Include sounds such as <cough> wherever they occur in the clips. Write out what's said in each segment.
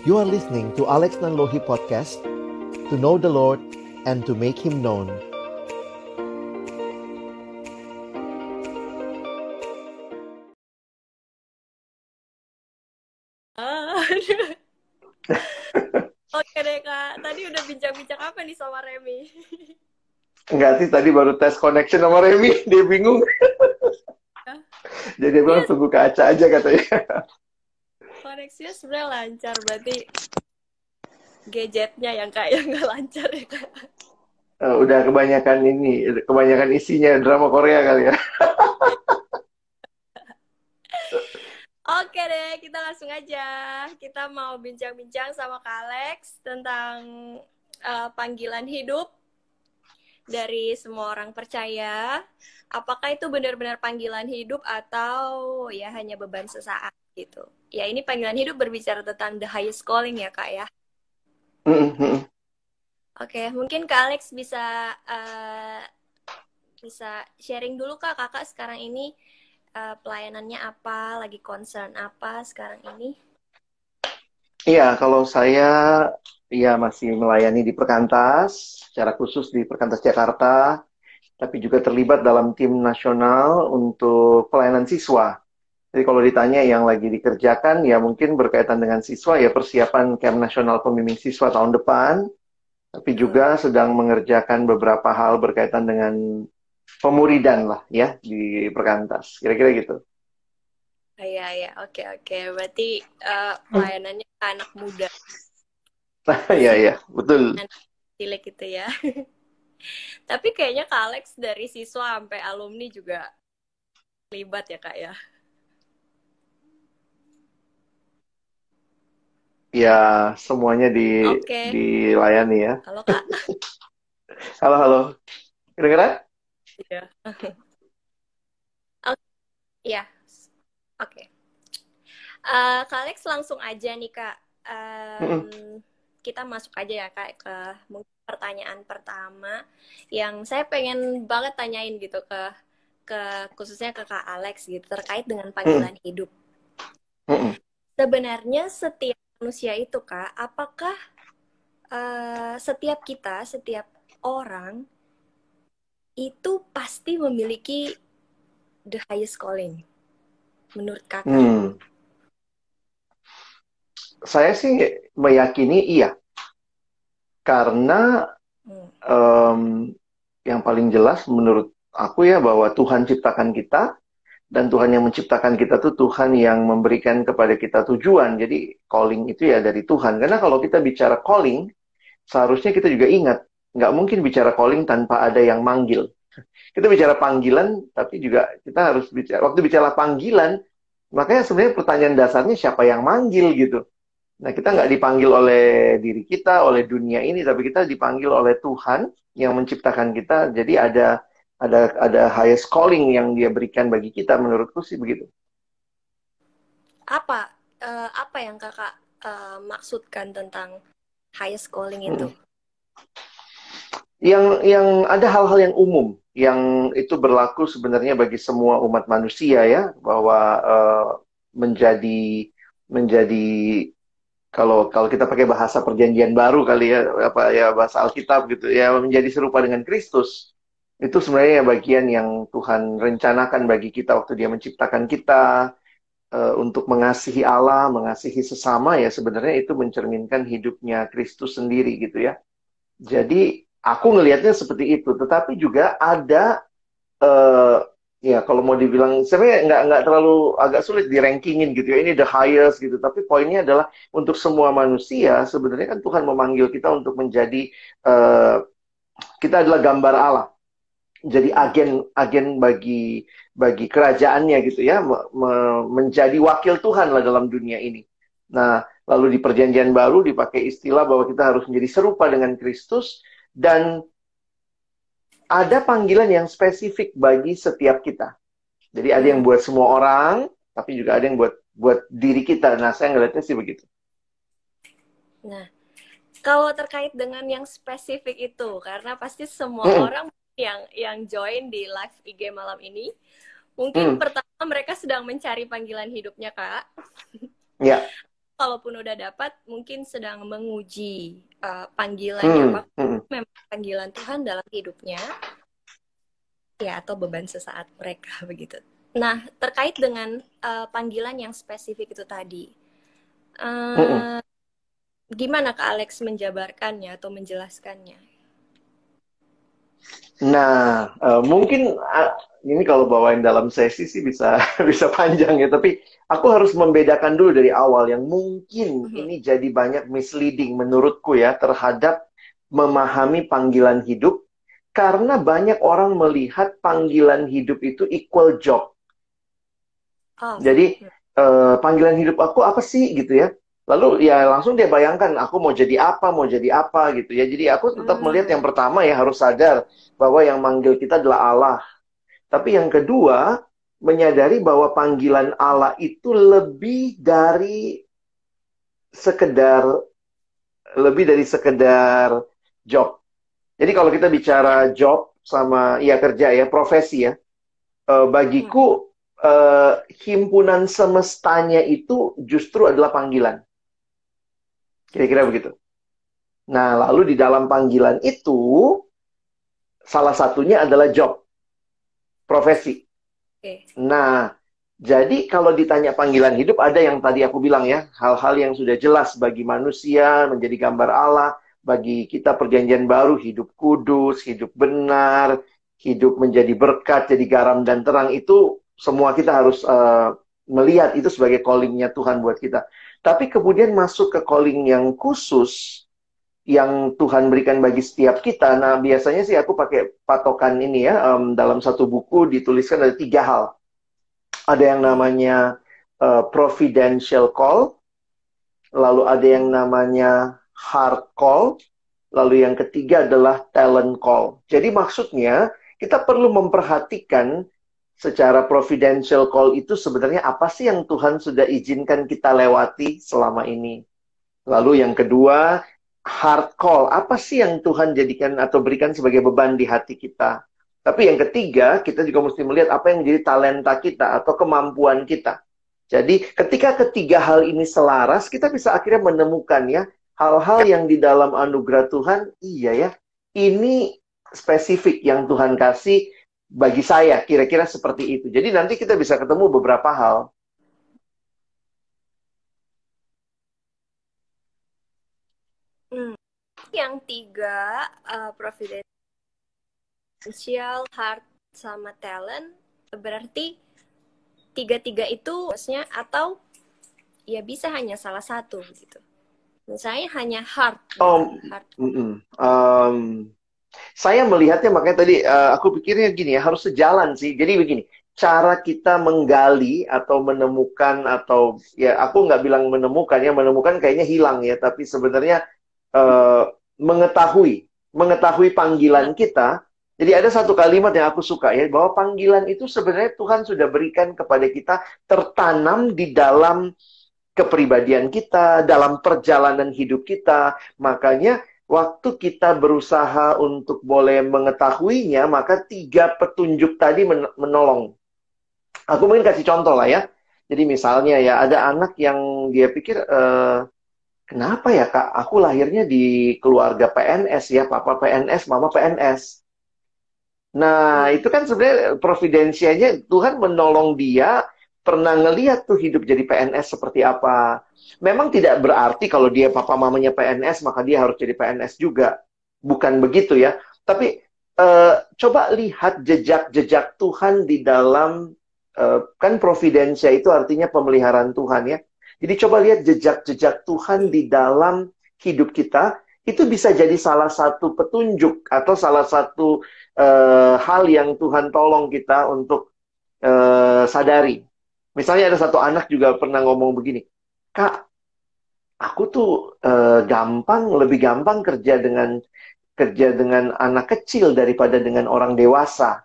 You are listening to Alex Nanlohi Podcast To know the Lord and to make Him known Ah, <laughs> Oke deh kak, tadi udah bincang-bincang apa nih sama Remy? Enggak sih, tadi baru tes connection sama Remy, <laughs> dia bingung. Jadi dia bilang tunggu kaca aja katanya. Sebenarnya lancar, berarti gadgetnya yang kak <laughs> yang nggak lancar ya kak? Eh, udah kebanyakan ini, kebanyakan isinya drama Korea kali ya. <laughs> Oke deh, kita langsung aja. Kita mau bincang-bincang sama Kak Alex tentang uh, panggilan hidup dari semua orang percaya. Apakah itu benar-benar panggilan hidup atau ya hanya beban sesaat gitu? Ya ini panggilan hidup berbicara tentang the highest calling ya kak ya. Oke, mungkin Kak Alex bisa uh, bisa sharing dulu kak kakak sekarang ini uh, pelayanannya apa, lagi concern apa sekarang ini? Iya, kalau saya ya masih melayani di Perkantas, secara khusus di Perkantas Jakarta, tapi juga terlibat dalam tim nasional untuk pelayanan siswa. Jadi kalau ditanya yang lagi dikerjakan, ya mungkin berkaitan dengan siswa, ya persiapan camp nasional pembimbing siswa tahun depan, tapi juga sedang mengerjakan beberapa hal berkaitan dengan pemuridan lah ya di perkantas. Kira-kira gitu. Iya iya. Oke oke. Berarti uh, pelayanannya ke anak muda. <laughs> Iya iya. Betul. Cilik gitu ya. <laughs> Tapi kayaknya kak Alex dari siswa sampai alumni juga terlibat ya kak ya ya semuanya di okay. dilayani ya halo kak <laughs> halo halo kira-kira Iya. Oke, ya. Oke. Uh, Kak Alex langsung aja nih Kak. Um, Kita masuk aja ya Kak ke pertanyaan pertama yang saya pengen banget tanyain gitu ke ke khususnya ke Kak Alex gitu terkait dengan panggilan mm. hidup. Mm. Sebenarnya setiap manusia itu Kak, apakah uh, setiap kita, setiap orang itu pasti memiliki the highest calling menurut kakak? Hmm. Saya sih meyakini iya, karena hmm. um, yang paling jelas menurut aku ya bahwa Tuhan ciptakan kita dan Tuhan yang menciptakan kita tuh Tuhan yang memberikan kepada kita tujuan. Jadi calling itu ya dari Tuhan. Karena kalau kita bicara calling, seharusnya kita juga ingat nggak mungkin bicara calling tanpa ada yang manggil. Kita bicara panggilan, tapi juga kita harus bicara waktu bicara panggilan, makanya sebenarnya pertanyaan dasarnya siapa yang manggil gitu. Nah kita nggak dipanggil oleh diri kita, oleh dunia ini, tapi kita dipanggil oleh Tuhan yang menciptakan kita. Jadi ada ada ada highest calling yang dia berikan bagi kita, menurutku sih begitu. Apa uh, apa yang kakak uh, maksudkan tentang highest calling itu? Hmm yang yang ada hal-hal yang umum yang itu berlaku sebenarnya bagi semua umat manusia ya bahwa uh, menjadi menjadi kalau kalau kita pakai bahasa perjanjian baru kali ya apa ya bahasa Alkitab gitu ya menjadi serupa dengan Kristus itu sebenarnya bagian yang Tuhan rencanakan bagi kita waktu Dia menciptakan kita uh, untuk mengasihi Allah, mengasihi sesama ya sebenarnya itu mencerminkan hidupnya Kristus sendiri gitu ya. Jadi aku ngelihatnya seperti itu. Tetapi juga ada uh, ya kalau mau dibilang sebenarnya nggak nggak terlalu agak sulit di rankingin gitu ya. Ini the highest gitu. Tapi poinnya adalah untuk semua manusia sebenarnya kan Tuhan memanggil kita untuk menjadi uh, kita adalah gambar Allah jadi agen agen bagi bagi kerajaannya gitu ya me, me, menjadi wakil Tuhan lah dalam dunia ini nah lalu di perjanjian baru dipakai istilah bahwa kita harus menjadi serupa dengan Kristus dan ada panggilan yang spesifik bagi setiap kita. Jadi ada yang buat semua orang, tapi juga ada yang buat buat diri kita. Nah, saya ngeliatnya sih begitu. Nah, kalau terkait dengan yang spesifik itu, karena pasti semua hmm. orang yang yang join di live IG malam ini, mungkin hmm. pertama mereka sedang mencari panggilan hidupnya, Kak. Ya. <laughs> kalaupun udah dapat mungkin sedang menguji uh, panggilannya Hmm, apa hmm. memang panggilan Tuhan dalam hidupnya ya atau beban sesaat mereka <laughs> begitu. Nah, terkait dengan uh, panggilan yang spesifik itu tadi. uh, Mm-mm. gimana Kak Alex menjabarkannya atau menjelaskannya? Nah, eh, mungkin ah, ini kalau bawain dalam sesi sih bisa <laughs> bisa panjang ya, tapi aku harus membedakan dulu dari awal yang mungkin Mhm. ini jadi banyak misleading menurutku ya terhadap memahami panggilan hidup karena banyak orang melihat panggilan hidup itu equal job. Oh, Jadi eh, panggilan hidup aku apa sih gitu ya? Lalu ya langsung dia bayangkan aku mau jadi apa, mau jadi apa gitu ya. Jadi aku tetap Hmm. melihat yang pertama ya harus sadar bahwa yang manggil kita adalah Allah. Tapi yang kedua, menyadari bahwa panggilan Allah itu lebih dari sekedar lebih dari sekedar job. Jadi kalau kita bicara job sama ya kerja ya, profesi ya. eh, bagiku eh, himpunan semestanya itu justru adalah panggilan. Kira-kira begitu. Nah, lalu di dalam panggilan itu salah satunya adalah job, profesi. Oke. Nah, jadi kalau ditanya panggilan hidup, ada yang tadi aku bilang ya, hal-hal yang sudah jelas bagi manusia, menjadi gambar Allah, bagi kita perjanjian baru, hidup kudus, hidup benar, hidup menjadi berkat, jadi garam dan terang, itu semua kita harus eh, melihat itu sebagai callingnya Tuhan buat kita. Tapi kemudian masuk ke calling yang khusus, yang Tuhan berikan bagi setiap kita. Nah, biasanya sih aku pakai patokan ini ya, em, dalam satu buku dituliskan ada tiga hal ada yang namanya uh, providential call, lalu ada yang namanya heart call, lalu yang ketiga adalah talent call. Jadi maksudnya kita perlu memperhatikan secara providential call itu sebenarnya apa sih yang Tuhan sudah izinkan kita lewati selama ini. Lalu yang kedua, heart call. Apa sih yang Tuhan jadikan atau berikan sebagai beban di hati kita? Tapi yang ketiga, kita juga mesti melihat apa yang menjadi talenta kita atau kemampuan kita. Jadi ketika ketiga hal ini selaras, kita bisa akhirnya menemukan ya hal-hal yang di dalam anugerah Tuhan, iya ya, ini spesifik yang Tuhan kasih bagi saya, kira-kira seperti itu. Jadi nanti kita bisa ketemu beberapa hal. Hmm. Yang tiga, uh, providential, heart, sama talent, berarti tiga-tiga itu maksudnya atau ya bisa hanya salah satu gitu. Misalnya hanya heart. gitu, Oh, heart. Mm-mm. Um, saya melihatnya makanya tadi uh, aku pikirnya gini ya harus sejalan sih. Jadi begini, cara kita menggali atau menemukan atau ya aku nggak bilang menemukan ya menemukan kayaknya hilang ya, tapi sebenarnya uh, mengetahui mengetahui panggilan kita. Jadi ada satu kalimat yang aku suka ya bahwa panggilan itu sebenarnya Tuhan sudah berikan kepada kita tertanam di dalam kepribadian kita, dalam perjalanan hidup kita. Makanya waktu kita berusaha untuk boleh mengetahuinya, maka tiga petunjuk tadi men- menolong. Aku mungkin kasih contoh lah ya. Jadi misalnya ya ada anak yang dia pikir, eh, kenapa ya kak, aku lahirnya di keluarga PNS ya, papa PNS, mama PNS. Nah itu kan sebenarnya providensianya Tuhan menolong dia pernah ngeliat tuh hidup jadi PNS seperti apa. Memang tidak berarti kalau dia papa mamanya PNS maka dia harus jadi PNS juga. Bukan begitu ya. Tapi eh, coba lihat jejak-jejak Tuhan di dalam eh, kan providensia itu artinya pemeliharaan Tuhan ya. Jadi coba lihat jejak-jejak Tuhan di dalam hidup kita itu bisa jadi salah satu petunjuk atau salah satu eh, hal yang Tuhan tolong kita untuk sadari. Misalnya ada satu anak juga pernah ngomong begini, Kak, aku tuh eh, gampang, lebih gampang kerja dengan kerja dengan anak kecil daripada dengan orang dewasa.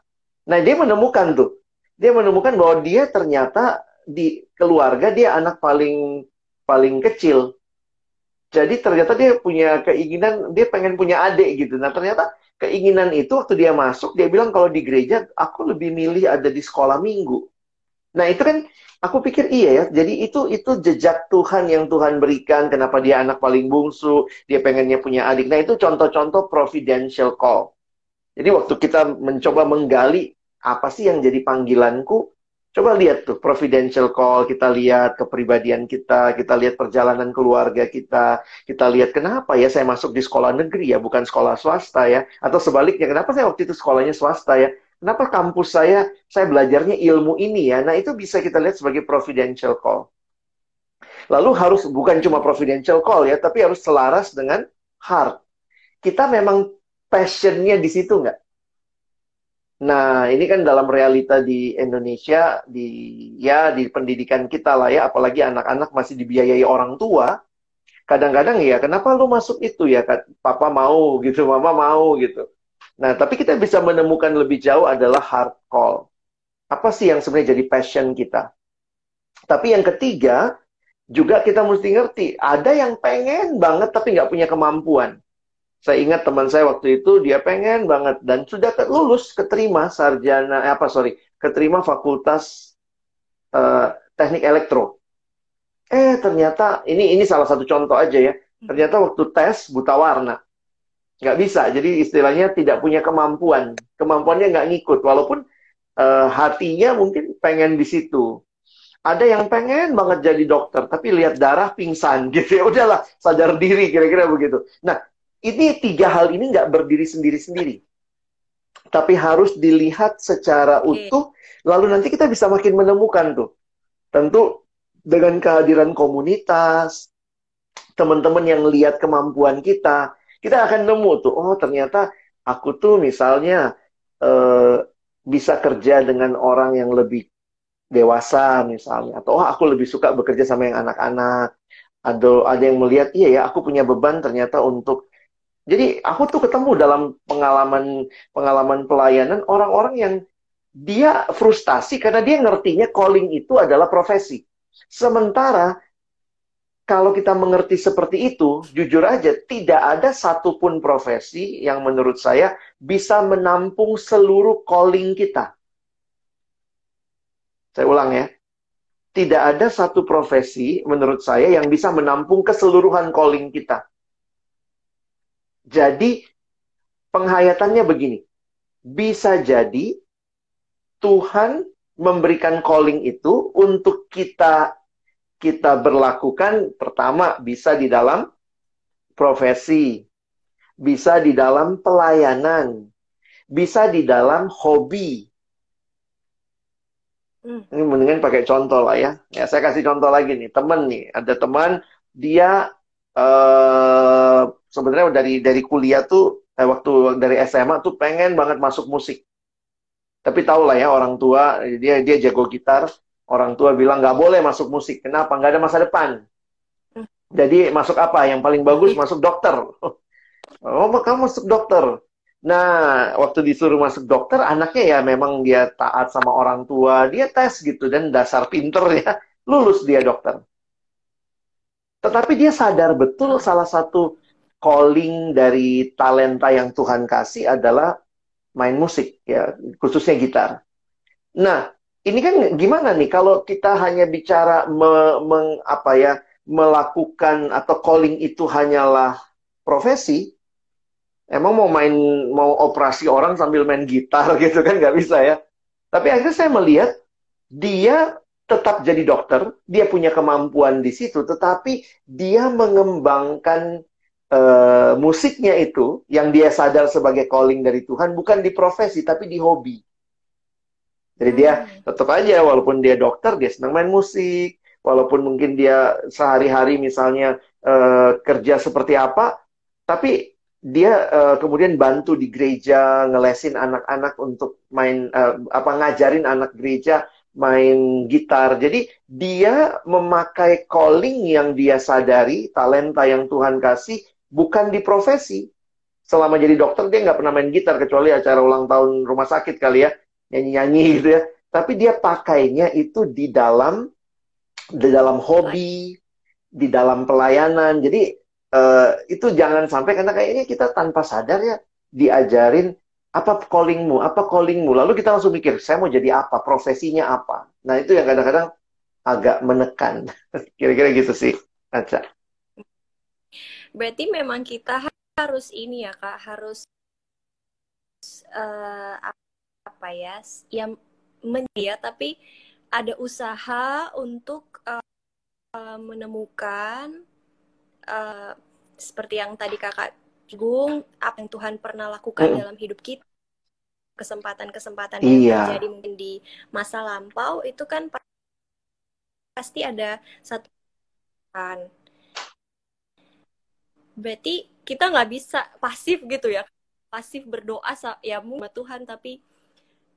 Nah, dia menemukan tuh, dia menemukan bahwa dia ternyata di keluarga dia anak paling paling kecil. Jadi ternyata dia punya keinginan, dia pengen punya adik gitu. Nah, ternyata keinginan itu waktu dia masuk, dia bilang kalau di gereja aku lebih milih ada di sekolah minggu. Nah itu kan aku pikir iya ya. Jadi itu itu jejak Tuhan yang Tuhan berikan. Kenapa dia anak paling bungsu, dia pengennya punya adik. Nah itu contoh-contoh providential call. Jadi waktu kita mencoba menggali apa sih yang jadi panggilanku, Coba lihat tuh providential call, kita lihat kepribadian kita, kita lihat perjalanan keluarga kita, kita lihat kenapa ya saya masuk di sekolah negeri ya, bukan sekolah swasta ya, atau sebaliknya kenapa saya waktu itu sekolahnya swasta ya, kenapa kampus saya saya belajarnya ilmu ini ya, nah itu bisa kita lihat sebagai providential call. Lalu harus bukan cuma providential call ya, tapi harus selaras dengan heart. Kita memang passionnya di situ nggak? Nah, ini kan dalam realita di Indonesia, di ya di pendidikan kita lah ya, apalagi anak-anak masih dibiayai orang tua. Kadang-kadang ya, kenapa lu masuk itu ya? Papa mau gitu, mama mau gitu. Nah, tapi kita bisa menemukan lebih jauh adalah hard call. Apa sih yang sebenarnya jadi passion kita? Tapi yang ketiga, juga kita mesti ngerti, ada yang pengen banget tapi nggak punya kemampuan. Saya ingat teman saya waktu itu dia pengen banget dan sudah lulus keterima sarjana eh, apa sorry keterima fakultas uh, teknik elektro. Eh ternyata ini ini salah satu contoh aja ya. Ternyata waktu tes buta warna nggak bisa. Jadi istilahnya tidak punya kemampuan. Kemampuannya nggak ngikut walaupun uh, hatinya mungkin pengen di situ. Ada yang pengen banget jadi dokter, tapi lihat darah pingsan <laughs> gitu ya. Udahlah, sadar diri kira-kira begitu. Nah, ini tiga hal ini nggak berdiri sendiri-sendiri. Tapi harus dilihat secara utuh, lalu nanti kita bisa makin menemukan tuh. Tentu dengan kehadiran komunitas, teman-teman yang lihat kemampuan kita, kita akan nemu tuh, oh ternyata aku tuh misalnya eh, bisa kerja dengan orang yang lebih dewasa misalnya, atau oh aku lebih suka bekerja sama yang anak-anak, atau ada yang melihat iya ya aku punya beban ternyata untuk jadi aku tuh ketemu dalam pengalaman pengalaman pelayanan orang-orang yang dia frustasi karena dia ngertinya calling itu adalah profesi. Sementara kalau kita mengerti seperti itu, jujur aja tidak ada satupun profesi yang menurut saya bisa menampung seluruh calling kita. Saya ulang ya. Tidak ada satu profesi menurut saya yang bisa menampung keseluruhan calling kita. Jadi penghayatannya begini. Bisa jadi Tuhan memberikan calling itu untuk kita kita berlakukan pertama bisa di dalam profesi, bisa di dalam pelayanan, bisa di dalam hobi. Hmm. Ini mendingan pakai contoh lah ya. Ya saya kasih contoh lagi nih, temen nih, ada teman dia uh, sebenarnya dari dari kuliah tuh eh, waktu dari SMA tuh pengen banget masuk musik. Tapi tau lah ya orang tua dia dia jago gitar, orang tua bilang nggak boleh masuk musik. Kenapa? Nggak ada masa depan. Jadi masuk apa? Yang paling bagus masuk dokter. <laughs> Oh, kamu masuk dokter. Nah, waktu disuruh masuk dokter, anaknya ya memang dia taat sama orang tua, dia tes gitu dan dasar pinter ya, <laughs> lulus dia dokter. Tetapi dia sadar betul salah satu calling dari talenta yang Tuhan kasih adalah main musik ya, khususnya gitar. Nah, ini kan gimana nih kalau kita hanya bicara me, meng, apa ya, melakukan atau calling itu hanyalah profesi, emang mau main mau operasi orang sambil main gitar <laughs> gitu kan nggak bisa ya. Tapi akhirnya saya melihat dia tetap jadi dokter, dia punya kemampuan di situ, tetapi dia mengembangkan uh, musiknya itu yang dia sadar sebagai calling dari Tuhan bukan di profesi tapi di hobi. Jadi dia hmm. tetap aja walaupun dia dokter dia senang main musik, walaupun mungkin dia sehari-hari misalnya uh, kerja seperti apa, tapi dia uh, kemudian bantu di gereja ngelesin anak-anak untuk main uh, apa ngajarin anak gereja main gitar. Jadi dia memakai calling yang dia sadari, talenta yang Tuhan kasih bukan di profesi. Selama jadi dokter dia nggak pernah main gitar kecuali acara ulang tahun rumah sakit kali ya nyanyi-nyanyi gitu ya. Tapi dia pakainya itu di dalam di dalam hobi, di dalam pelayanan. Jadi uh, itu jangan sampai karena kayaknya kita tanpa sadar ya diajarin apa callingmu, apa callingmu. Lalu kita langsung mikir, saya mau jadi apa, profesinya apa. Nah, itu yang kadang-kadang agak menekan. <laughs> Kira-kira gitu sih, Aca. Berarti memang kita harus ini ya, Kak, harus uh, apa ya? Yang mendia tapi ada usaha untuk uh, menemukan uh, seperti yang tadi Kakak Gung, apa yang Tuhan pernah lakukan mm. dalam hidup kita kesempatan-kesempatan yang iya. terjadi mungkin di masa lampau itu kan pasti ada satu kan berarti kita nggak bisa pasif gitu ya pasif berdoa ya sama Tuhan tapi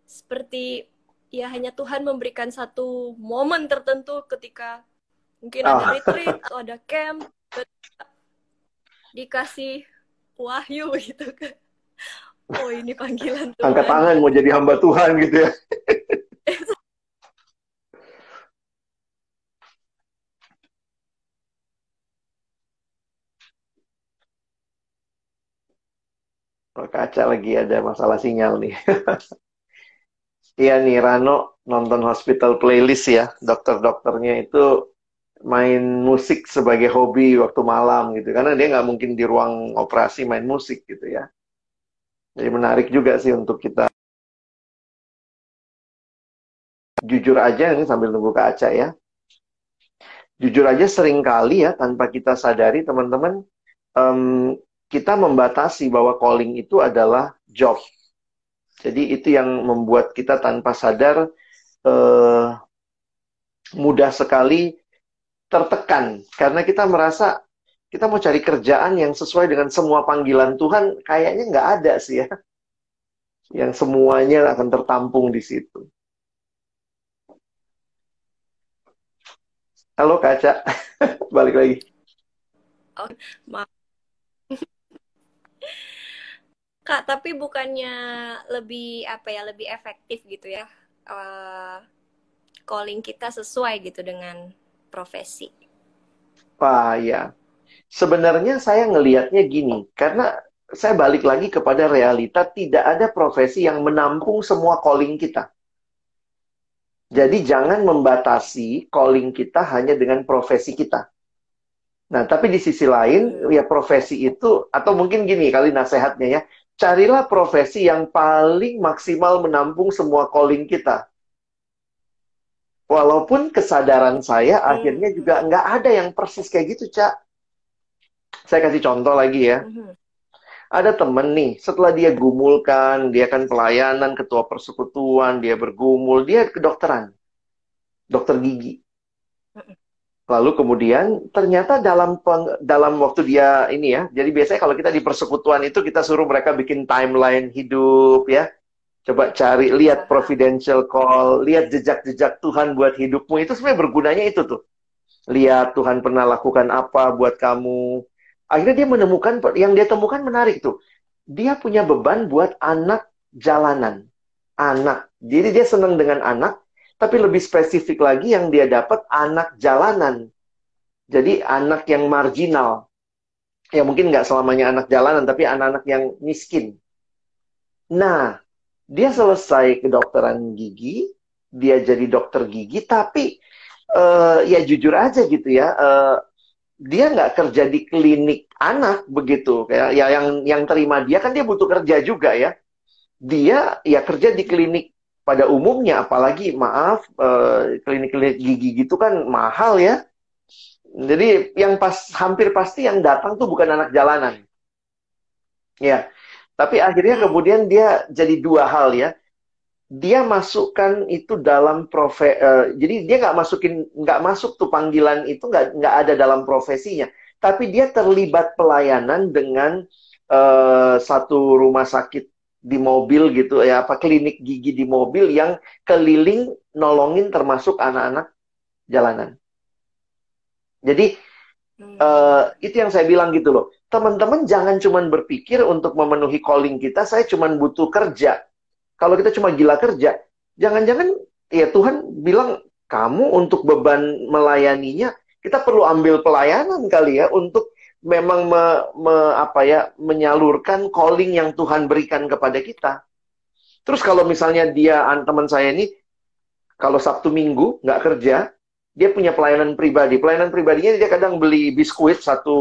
seperti ya hanya Tuhan memberikan satu momen tertentu ketika mungkin oh. ada ah. retreat <laughs> atau ada camp dikasih wahyu gitu kan oh ini panggilan Tuhan. Angkat tangan mau jadi hamba Tuhan gitu ya. <laughs> Kaca lagi ada masalah sinyal nih. <laughs> Iya nih Rano nonton hospital playlist ya. Dokter-dokternya itu main musik sebagai hobi waktu malam gitu. Karena dia nggak mungkin di ruang operasi main musik gitu ya. Jadi menarik juga sih untuk kita jujur aja ini sambil nunggu ke Aca ya. Jujur aja sering kali ya tanpa kita sadari teman-teman um, kita membatasi bahwa calling itu adalah job. Jadi itu yang membuat kita tanpa sadar uh, mudah sekali tertekan karena kita merasa kita mau cari kerjaan yang sesuai dengan semua panggilan Tuhan, kayaknya nggak ada sih ya. Yang semuanya akan tertampung di situ. Halo Kaca, <laughs> balik lagi. Oh, maaf. Kak, tapi bukannya lebih apa ya, lebih efektif gitu ya, uh, calling kita sesuai gitu dengan profesi. Wah ya, Sebenarnya saya ngelihatnya gini, karena saya balik lagi kepada realita tidak ada profesi yang menampung semua calling kita. Jadi jangan membatasi calling kita hanya dengan profesi kita. Nah, tapi di sisi lain, ya profesi itu, atau mungkin gini kali nasihatnya ya, carilah profesi yang paling maksimal menampung semua calling kita. Walaupun kesadaran saya hmm. akhirnya juga nggak ada yang persis kayak gitu, Cak. Saya kasih contoh lagi ya. Mm-hmm. Ada temen nih, setelah dia gumulkan, dia kan pelayanan, ketua persekutuan, dia bergumul, dia kedokteran. Dokter gigi. Lalu kemudian ternyata dalam peng, dalam waktu dia ini ya, jadi biasanya kalau kita di persekutuan itu kita suruh mereka bikin timeline hidup ya. Coba cari, lihat providential call, lihat jejak-jejak Tuhan buat hidupmu. Itu sebenarnya bergunanya itu tuh. Lihat Tuhan pernah lakukan apa buat kamu akhirnya dia menemukan yang dia temukan menarik tuh. Dia punya beban buat anak jalanan. Anak. Jadi dia senang dengan anak, tapi lebih spesifik lagi yang dia dapat anak jalanan. Jadi anak yang marginal. Ya mungkin nggak selamanya anak jalanan, tapi anak-anak yang miskin. Nah, dia selesai kedokteran gigi, dia jadi dokter gigi, tapi uh, ya jujur aja gitu ya, uh, dia nggak kerja di klinik anak begitu ya yang yang terima dia kan dia butuh kerja juga ya dia ya kerja di klinik pada umumnya apalagi maaf eh, klinik-klinik gigi gitu kan mahal ya. Jadi yang pas hampir pasti yang datang tuh bukan anak jalanan. Ya tapi akhirnya kemudian dia jadi dua hal ya. Dia masukkan itu dalam profe uh, jadi dia nggak masukin nggak masuk tuh panggilan itu nggak nggak ada dalam profesinya. Tapi dia terlibat pelayanan dengan uh, satu rumah sakit di mobil gitu ya apa klinik gigi di mobil yang keliling nolongin termasuk anak-anak jalanan. Jadi uh, itu yang saya bilang gitu loh. Teman-teman jangan cuman berpikir untuk memenuhi calling kita saya cuman butuh kerja. Kalau kita cuma gila kerja, jangan-jangan ya Tuhan bilang kamu untuk beban melayaninya, kita perlu ambil pelayanan kali ya untuk memang me, me, apa ya menyalurkan calling yang Tuhan berikan kepada kita. Terus kalau misalnya dia teman saya ini kalau Sabtu Minggu nggak kerja, dia punya pelayanan pribadi. Pelayanan pribadinya dia kadang beli biskuit satu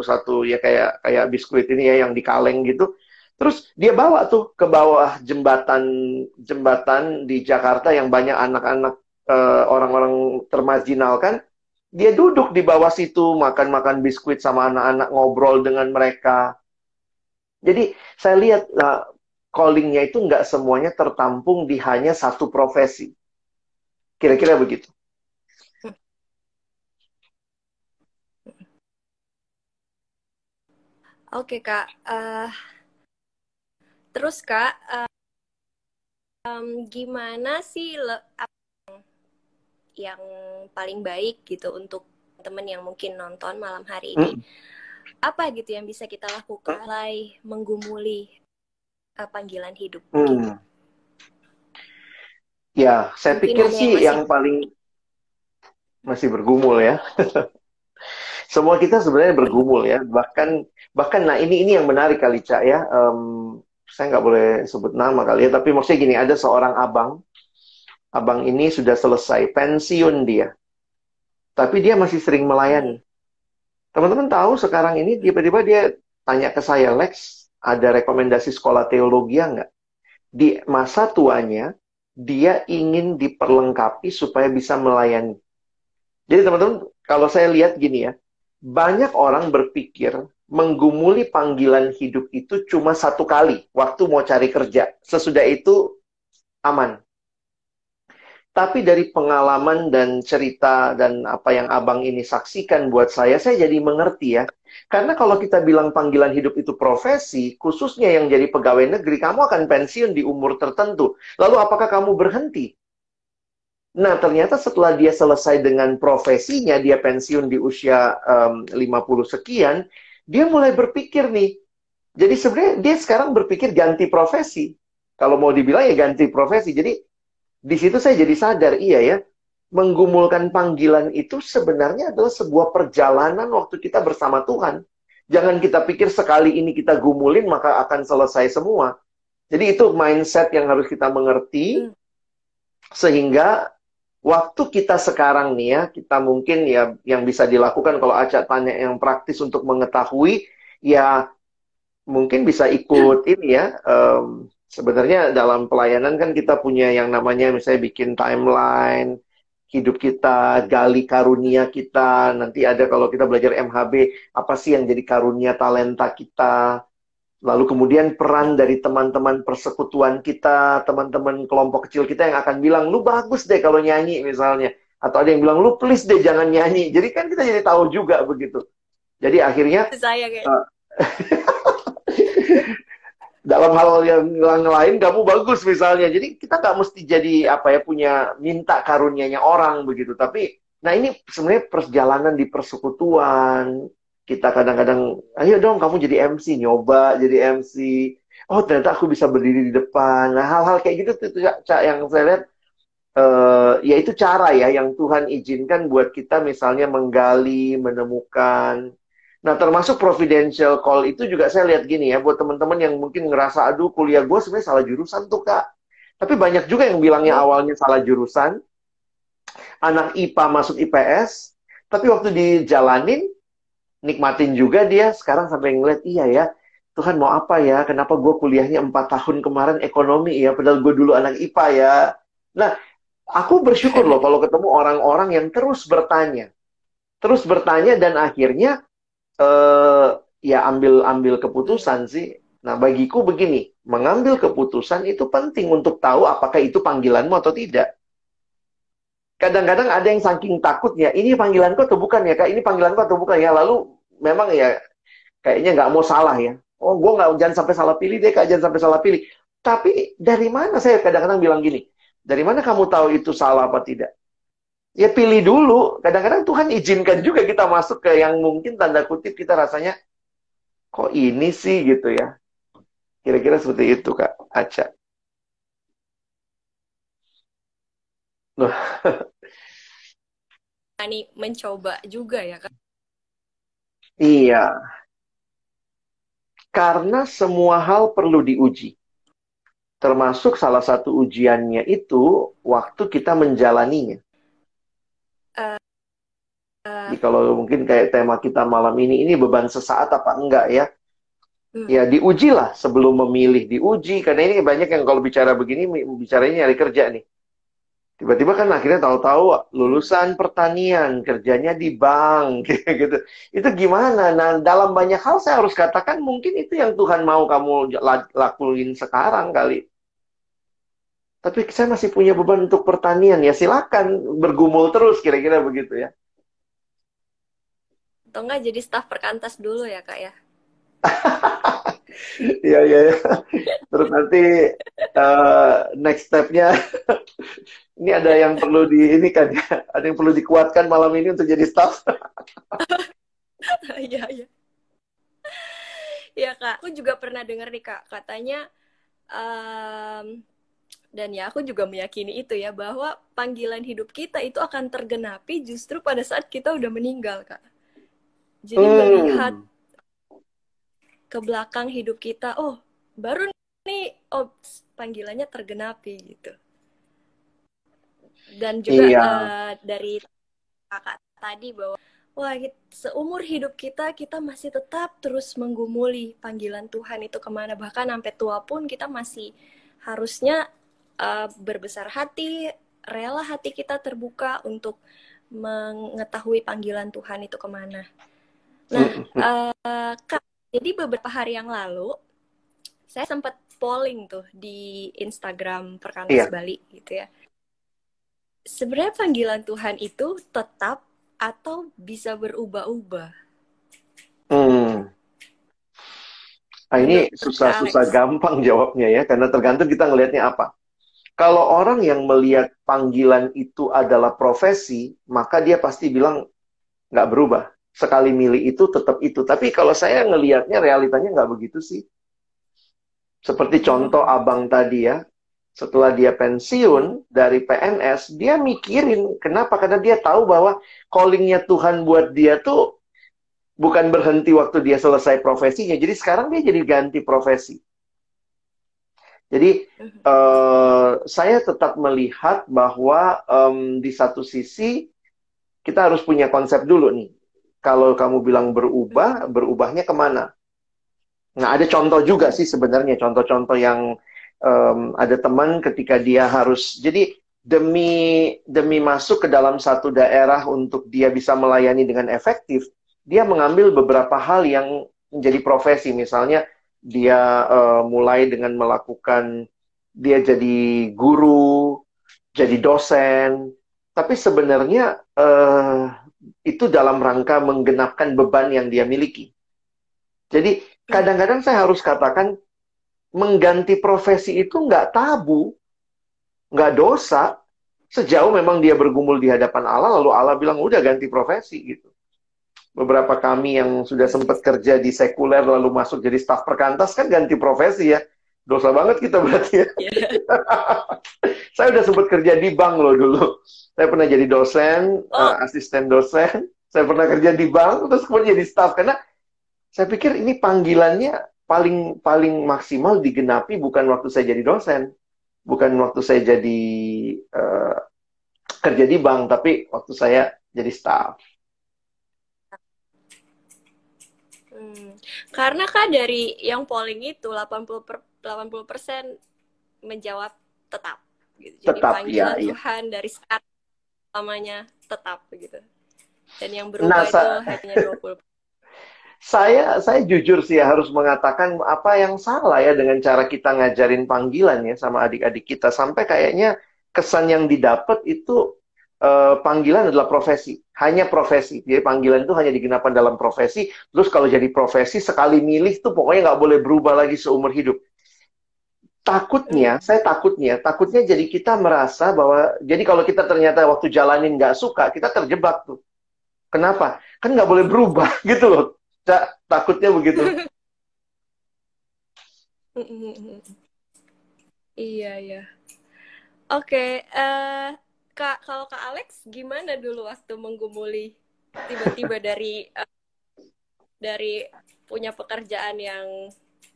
satu ya kayak kayak biskuit ini ya yang di kaleng gitu. Terus dia bawa tuh ke bawah jembatan jembatan di Jakarta yang banyak anak-anak uh, orang-orang termarginalkan. Dia duduk di bawah situ makan-makan biskuit sama anak-anak ngobrol dengan mereka. Jadi saya lihat uh, callingnya itu nggak semuanya tertampung di hanya satu profesi. Kira-kira begitu. Oke kak, uh, Terus Kak, um, gimana sih le yang paling baik gitu untuk teman yang mungkin nonton malam hari ini? Hmm. Apa gitu yang bisa kita lakukan mulai menggumuli uh, panggilan hidup? Hmm. Gitu? Ya, saya mungkin pikir sih yang, yang paling masih bergumul ya. <laughs> Semua kita sebenarnya bergumul ya. Bahkan bahkan nah ini ini yang menarik kali Cak ya. Um, saya nggak boleh sebut nama kali ya, tapi maksudnya gini, ada seorang abang, abang ini sudah selesai, pensiun dia. Tapi dia masih sering melayani. Teman-teman tahu sekarang ini tiba-tiba dia tanya ke saya, Lex, ada rekomendasi sekolah teologi nggak? Di masa tuanya, dia ingin diperlengkapi supaya bisa melayani. Jadi teman-teman, kalau saya lihat gini ya, banyak orang berpikir menggumuli panggilan hidup itu cuma satu kali waktu mau cari kerja. Sesudah itu aman. Tapi dari pengalaman dan cerita dan apa yang abang ini saksikan buat saya, saya jadi mengerti ya. Karena kalau kita bilang panggilan hidup itu profesi, khususnya yang jadi pegawai negeri, kamu akan pensiun di umur tertentu. Lalu apakah kamu berhenti? Nah, ternyata setelah dia selesai dengan profesinya, dia pensiun di usia um, 50 sekian, dia mulai berpikir nih. Jadi sebenarnya dia sekarang berpikir ganti profesi. Kalau mau dibilang ya ganti profesi. Jadi di situ saya jadi sadar, iya ya, menggumulkan panggilan itu sebenarnya adalah sebuah perjalanan waktu kita bersama Tuhan. Jangan kita pikir sekali ini kita gumulin maka akan selesai semua. Jadi itu mindset yang harus kita mengerti hmm. sehingga waktu kita sekarang nih ya, kita mungkin ya yang bisa dilakukan kalau Aca tanya yang praktis untuk mengetahui, ya mungkin bisa ikut ini ya. Um, sebenarnya dalam pelayanan kan kita punya yang namanya misalnya bikin timeline, hidup kita, gali karunia kita. Nanti ada kalau kita belajar MHB, apa sih yang jadi karunia talenta kita Lalu kemudian peran dari teman-teman persekutuan kita, teman-teman kelompok kecil kita yang akan bilang, lu bagus deh kalau nyanyi misalnya. Atau ada yang bilang, lu please deh jangan nyanyi. Jadi kan kita jadi tahu juga begitu. Jadi akhirnya... Saya. Uh, <laughs> dalam hal yang, yang lain kamu bagus misalnya. Jadi kita nggak mesti jadi apa ya punya minta karunianya orang begitu. Tapi nah ini sebenarnya perjalanan di persekutuan, kita kadang-kadang ayo dong kamu jadi MC nyoba jadi MC oh ternyata aku bisa berdiri di depan nah hal-hal kayak gitu tuh yang saya lihat uh, ya itu cara ya yang Tuhan izinkan buat kita misalnya menggali menemukan nah termasuk providential call itu juga saya lihat gini ya buat teman-teman yang mungkin ngerasa aduh kuliah gue sebenarnya salah jurusan tuh kak. Tapi banyak juga yang bilangnya awalnya salah jurusan anak IPA masuk IPS tapi waktu dijalanin nikmatin juga dia sekarang sampai ngeliat iya ya Tuhan mau apa ya? Kenapa gue kuliahnya empat tahun kemarin ekonomi ya padahal gue dulu anak IPA ya? Nah aku bersyukur loh kalau ketemu orang-orang yang terus bertanya terus bertanya dan akhirnya uh, ya ambil ambil keputusan sih nah bagiku begini mengambil keputusan itu penting untuk tahu apakah itu panggilanmu atau tidak kadang-kadang ada yang saking takutnya, ini panggilanku atau bukan ya kak, ini panggilanku atau bukan ya, lalu memang ya kayaknya nggak mau salah ya. Oh, gue nggak jangan sampai salah pilih deh kak, jangan sampai salah pilih. Tapi dari mana saya kadang-kadang bilang gini, dari mana kamu tahu itu salah apa tidak? Ya pilih dulu. Kadang-kadang Tuhan izinkan juga kita masuk ke yang mungkin tanda kutip kita rasanya kok ini sih gitu ya. Kira-kira seperti itu kak Aca. Ini <laughs> mencoba juga ya kan? Iya. Karena semua hal perlu diuji. termasuk salah satu ujiannya itu waktu kita menjalaninya. Uh, uh, Jadi kalau mungkin kayak tema kita malam ini, ini beban sesaat apa enggak ya? Hmm. Ya diujilah sebelum memilih, diuji. Karena ini banyak yang kalau bicara begini, bicaranya nyari kerja nih. Tiba-tiba kan akhirnya tahu-tahu lulusan pertanian, kerjanya di bank, <laughs> gitu. Itu gimana? Nah, dalam banyak hal saya harus katakan mungkin itu yang Tuhan mau kamu lakuin sekarang kali. Tapi saya masih punya beban untuk pertanian, ya silakan bergumul terus, kira-kira begitu ya. Atau enggak jadi staf perkantas dulu ya, Kak ya? <laughs> Iya, iya, ya. Terus nanti uh, next step-nya <laughs> ini ada yang perlu di ini kan ya, ada yang perlu dikuatkan malam ini untuk jadi staff. <laughs> Iya, iya. Iya kak, aku juga pernah dengar nih kak, katanya um, dan ya aku juga meyakini itu ya bahwa panggilan hidup kita itu akan tergenapi justru pada saat kita udah meninggal kak. Jadi hmm. melihat ke belakang hidup kita, oh baru nih, oh panggilannya tergenapi gitu dan juga iya. uh, dari kakak tadi bahwa wah seumur hidup kita kita masih tetap terus menggumuli panggilan Tuhan itu ke mana bahkan sampai tua pun kita masih harusnya uh, berbesar hati rela hati kita terbuka untuk mengetahui panggilan Tuhan itu ke mana. Nah, uh, kak, jadi beberapa hari yang lalu saya sempat polling tuh di Instagram Perkantas iya. Bali gitu ya sebenarnya panggilan Tuhan itu tetap atau bisa berubah-ubah? Hmm. Nah, ini susah-susah gampang jawabnya ya, karena tergantung kita ngelihatnya apa. Kalau orang yang melihat panggilan itu adalah profesi, maka dia pasti bilang nggak berubah. Sekali milih itu tetap itu. Tapi kalau saya ngelihatnya realitanya nggak begitu sih. Seperti contoh abang tadi ya, setelah dia pensiun dari PNS, dia mikirin kenapa? Karena dia tahu bahwa callingnya Tuhan buat dia tuh bukan berhenti waktu dia selesai profesinya. Jadi sekarang dia jadi ganti profesi. Jadi uh, saya tetap melihat bahwa um, di satu sisi kita harus punya konsep dulu nih. Kalau kamu bilang berubah, berubahnya ke mana? Nah ada contoh juga sih sebenarnya contoh-contoh yang um, ada teman ketika dia harus jadi demi demi masuk ke dalam satu daerah untuk dia bisa melayani dengan efektif, dia mengambil beberapa hal yang menjadi profesi. Misalnya dia uh, mulai dengan melakukan dia jadi guru, jadi dosen, tapi sebenarnya uh, itu dalam rangka menggenapkan beban yang dia miliki. Jadi kadang-kadang saya harus katakan mengganti profesi itu nggak tabu, nggak dosa, sejauh memang dia bergumul di hadapan Allah, lalu Allah bilang udah ganti profesi gitu. Beberapa kami yang sudah sempat kerja di sekuler lalu masuk jadi staf perkantas kan ganti profesi ya. Dosa banget kita berarti ya. Yeah. <laughs> saya udah sempat kerja di bank loh dulu. Saya pernah jadi dosen, oh. uh, asisten dosen. Saya pernah kerja di bank, terus kemudian jadi staf. Karena saya pikir ini panggilannya paling paling maksimal digenapi bukan waktu saya jadi dosen, bukan waktu saya jadi uh, kerja di bank, tapi waktu saya jadi staff. Hmm. Karena kan dari yang polling itu 80 per, 80 persen menjawab tetap. Gitu. Jadi tetap, panggilan ya, Tuhan ya. dari sekarang lamanya tetap begitu. Dan yang berubah nah, itu hanya 20 saya saya jujur sih ya harus mengatakan apa yang salah ya dengan cara kita ngajarin panggilan ya sama adik-adik kita sampai kayaknya kesan yang didapat itu uh, panggilan adalah profesi. Hanya profesi. Jadi panggilan itu hanya digunakan dalam profesi. Terus kalau jadi profesi sekali milih tuh pokoknya nggak boleh berubah lagi seumur hidup. Takutnya saya takutnya takutnya jadi kita merasa bahwa jadi kalau kita ternyata waktu jalanin nggak suka kita terjebak tuh. Kenapa? Kan nggak boleh berubah <laughs> gitu loh. Cak, takutnya begitu. <laughs> iya, iya. Oke, uh, Kak, kalau Kak Alex gimana dulu waktu menggumuli tiba-tiba dari uh, dari punya pekerjaan yang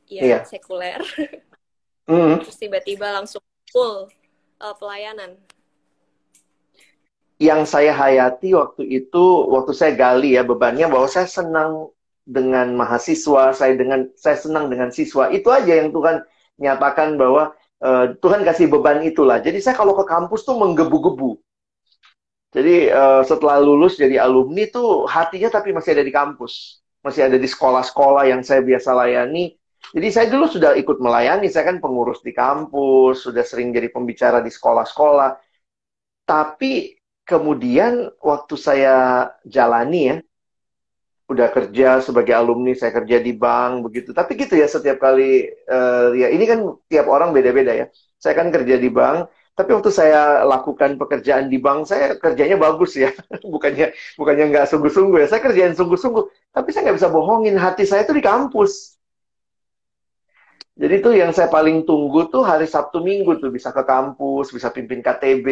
ya iya. sekuler Hmm. terus tiba-tiba langsung full uh, pelayanan? Yang saya hayati waktu itu, waktu saya gali ya bebannya bahwa saya senang dengan mahasiswa, saya dengan saya senang dengan siswa. Itu aja yang Tuhan nyatakan bahwa uh, Tuhan kasih beban itulah. Jadi saya kalau ke kampus tuh menggebu-gebu. Jadi uh, setelah lulus jadi alumni tuh hatinya tapi masih ada di kampus, masih ada di sekolah-sekolah yang saya biasa layani. Jadi saya dulu sudah ikut melayani, saya kan pengurus di kampus, sudah sering jadi pembicara di sekolah-sekolah. Tapi kemudian waktu saya jalani ya, udah kerja sebagai alumni, saya kerja di bank begitu. Tapi gitu ya setiap kali uh, ya ini kan tiap orang beda-beda ya. Saya kan kerja di bank, tapi waktu saya lakukan pekerjaan di bank, saya kerjanya bagus ya. <laughs> bukannya bukannya nggak sungguh-sungguh ya. Saya kerjaan sungguh-sungguh. Tapi saya nggak bisa bohongin, hati saya itu di kampus. Jadi itu yang saya paling tunggu tuh hari Sabtu Minggu tuh bisa ke kampus, bisa pimpin KTB.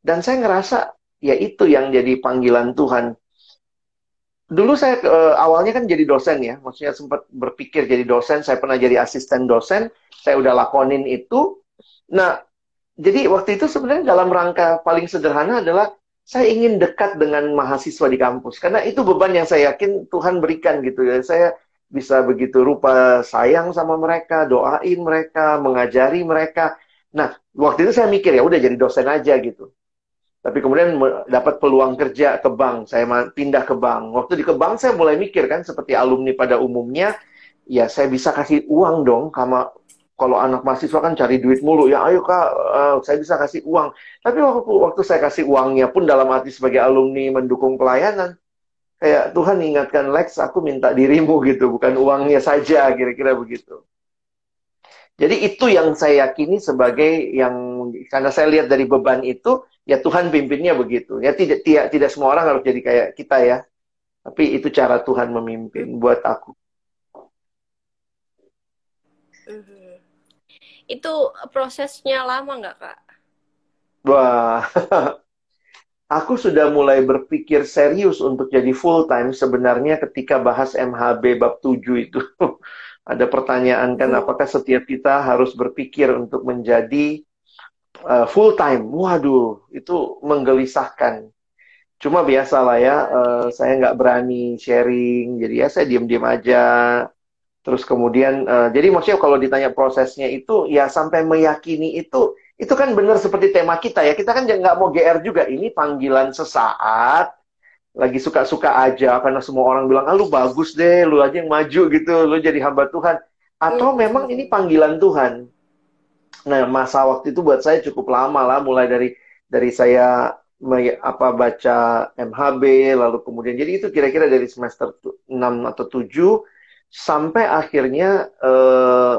Dan saya ngerasa ya itu yang jadi panggilan Tuhan. Dulu saya uh, awalnya kan jadi dosen ya, maksudnya sempat berpikir jadi dosen, saya pernah jadi asisten dosen, saya udah lakonin itu. Nah, jadi waktu itu sebenarnya dalam rangka paling sederhana adalah saya ingin dekat dengan mahasiswa di kampus karena itu beban yang saya yakin Tuhan berikan gitu ya. Saya bisa begitu rupa sayang sama mereka, doain mereka, mengajari mereka. Nah, waktu itu saya mikir ya udah jadi dosen aja gitu. Tapi kemudian dapat peluang kerja ke bank, saya pindah ke bank. Waktu di ke bank saya mulai mikir kan seperti alumni pada umumnya, ya saya bisa kasih uang dong sama kalau anak mahasiswa kan cari duit mulu. Ya ayo kak uh, saya bisa kasih uang. Tapi waktu waktu saya kasih uangnya pun dalam arti sebagai alumni mendukung pelayanan kayak Tuhan ingatkan Lex aku minta dirimu <laughs> gitu. Bukan uangnya saja kira-kira begitu. Jadi itu yang saya yakini sebagai yang karena saya lihat dari beban itu ya Tuhan pimpinnya begitu. Ya tidak tidak tidak semua orang harus jadi kayak kita ya. Tapi itu cara Tuhan memimpin buat aku. Itu prosesnya lama nggak, Kak? Wah, <laughs> aku sudah mulai berpikir serius untuk jadi full time sebenarnya ketika bahas MHB bab 7 itu. <laughs> Ada pertanyaan kan apakah setiap kita harus berpikir untuk menjadi uh, full time? Waduh, itu menggelisahkan. Cuma biasalah ya, uh, saya nggak berani sharing, jadi ya saya diam-diam aja. Terus kemudian, uh, jadi maksudnya kalau ditanya prosesnya itu, ya sampai meyakini itu, itu kan benar seperti tema kita ya. Kita kan nggak mau GR juga. Ini panggilan sesaat, lagi suka-suka aja, karena semua orang bilang, ah lu bagus deh, lu aja yang maju gitu, lu jadi hamba Tuhan. Atau iya. memang ini panggilan Tuhan. Nah, masa waktu itu buat saya cukup lama lah, mulai dari dari saya apa baca MHB, lalu kemudian, jadi itu kira-kira dari semester 6 atau 7, sampai akhirnya eh,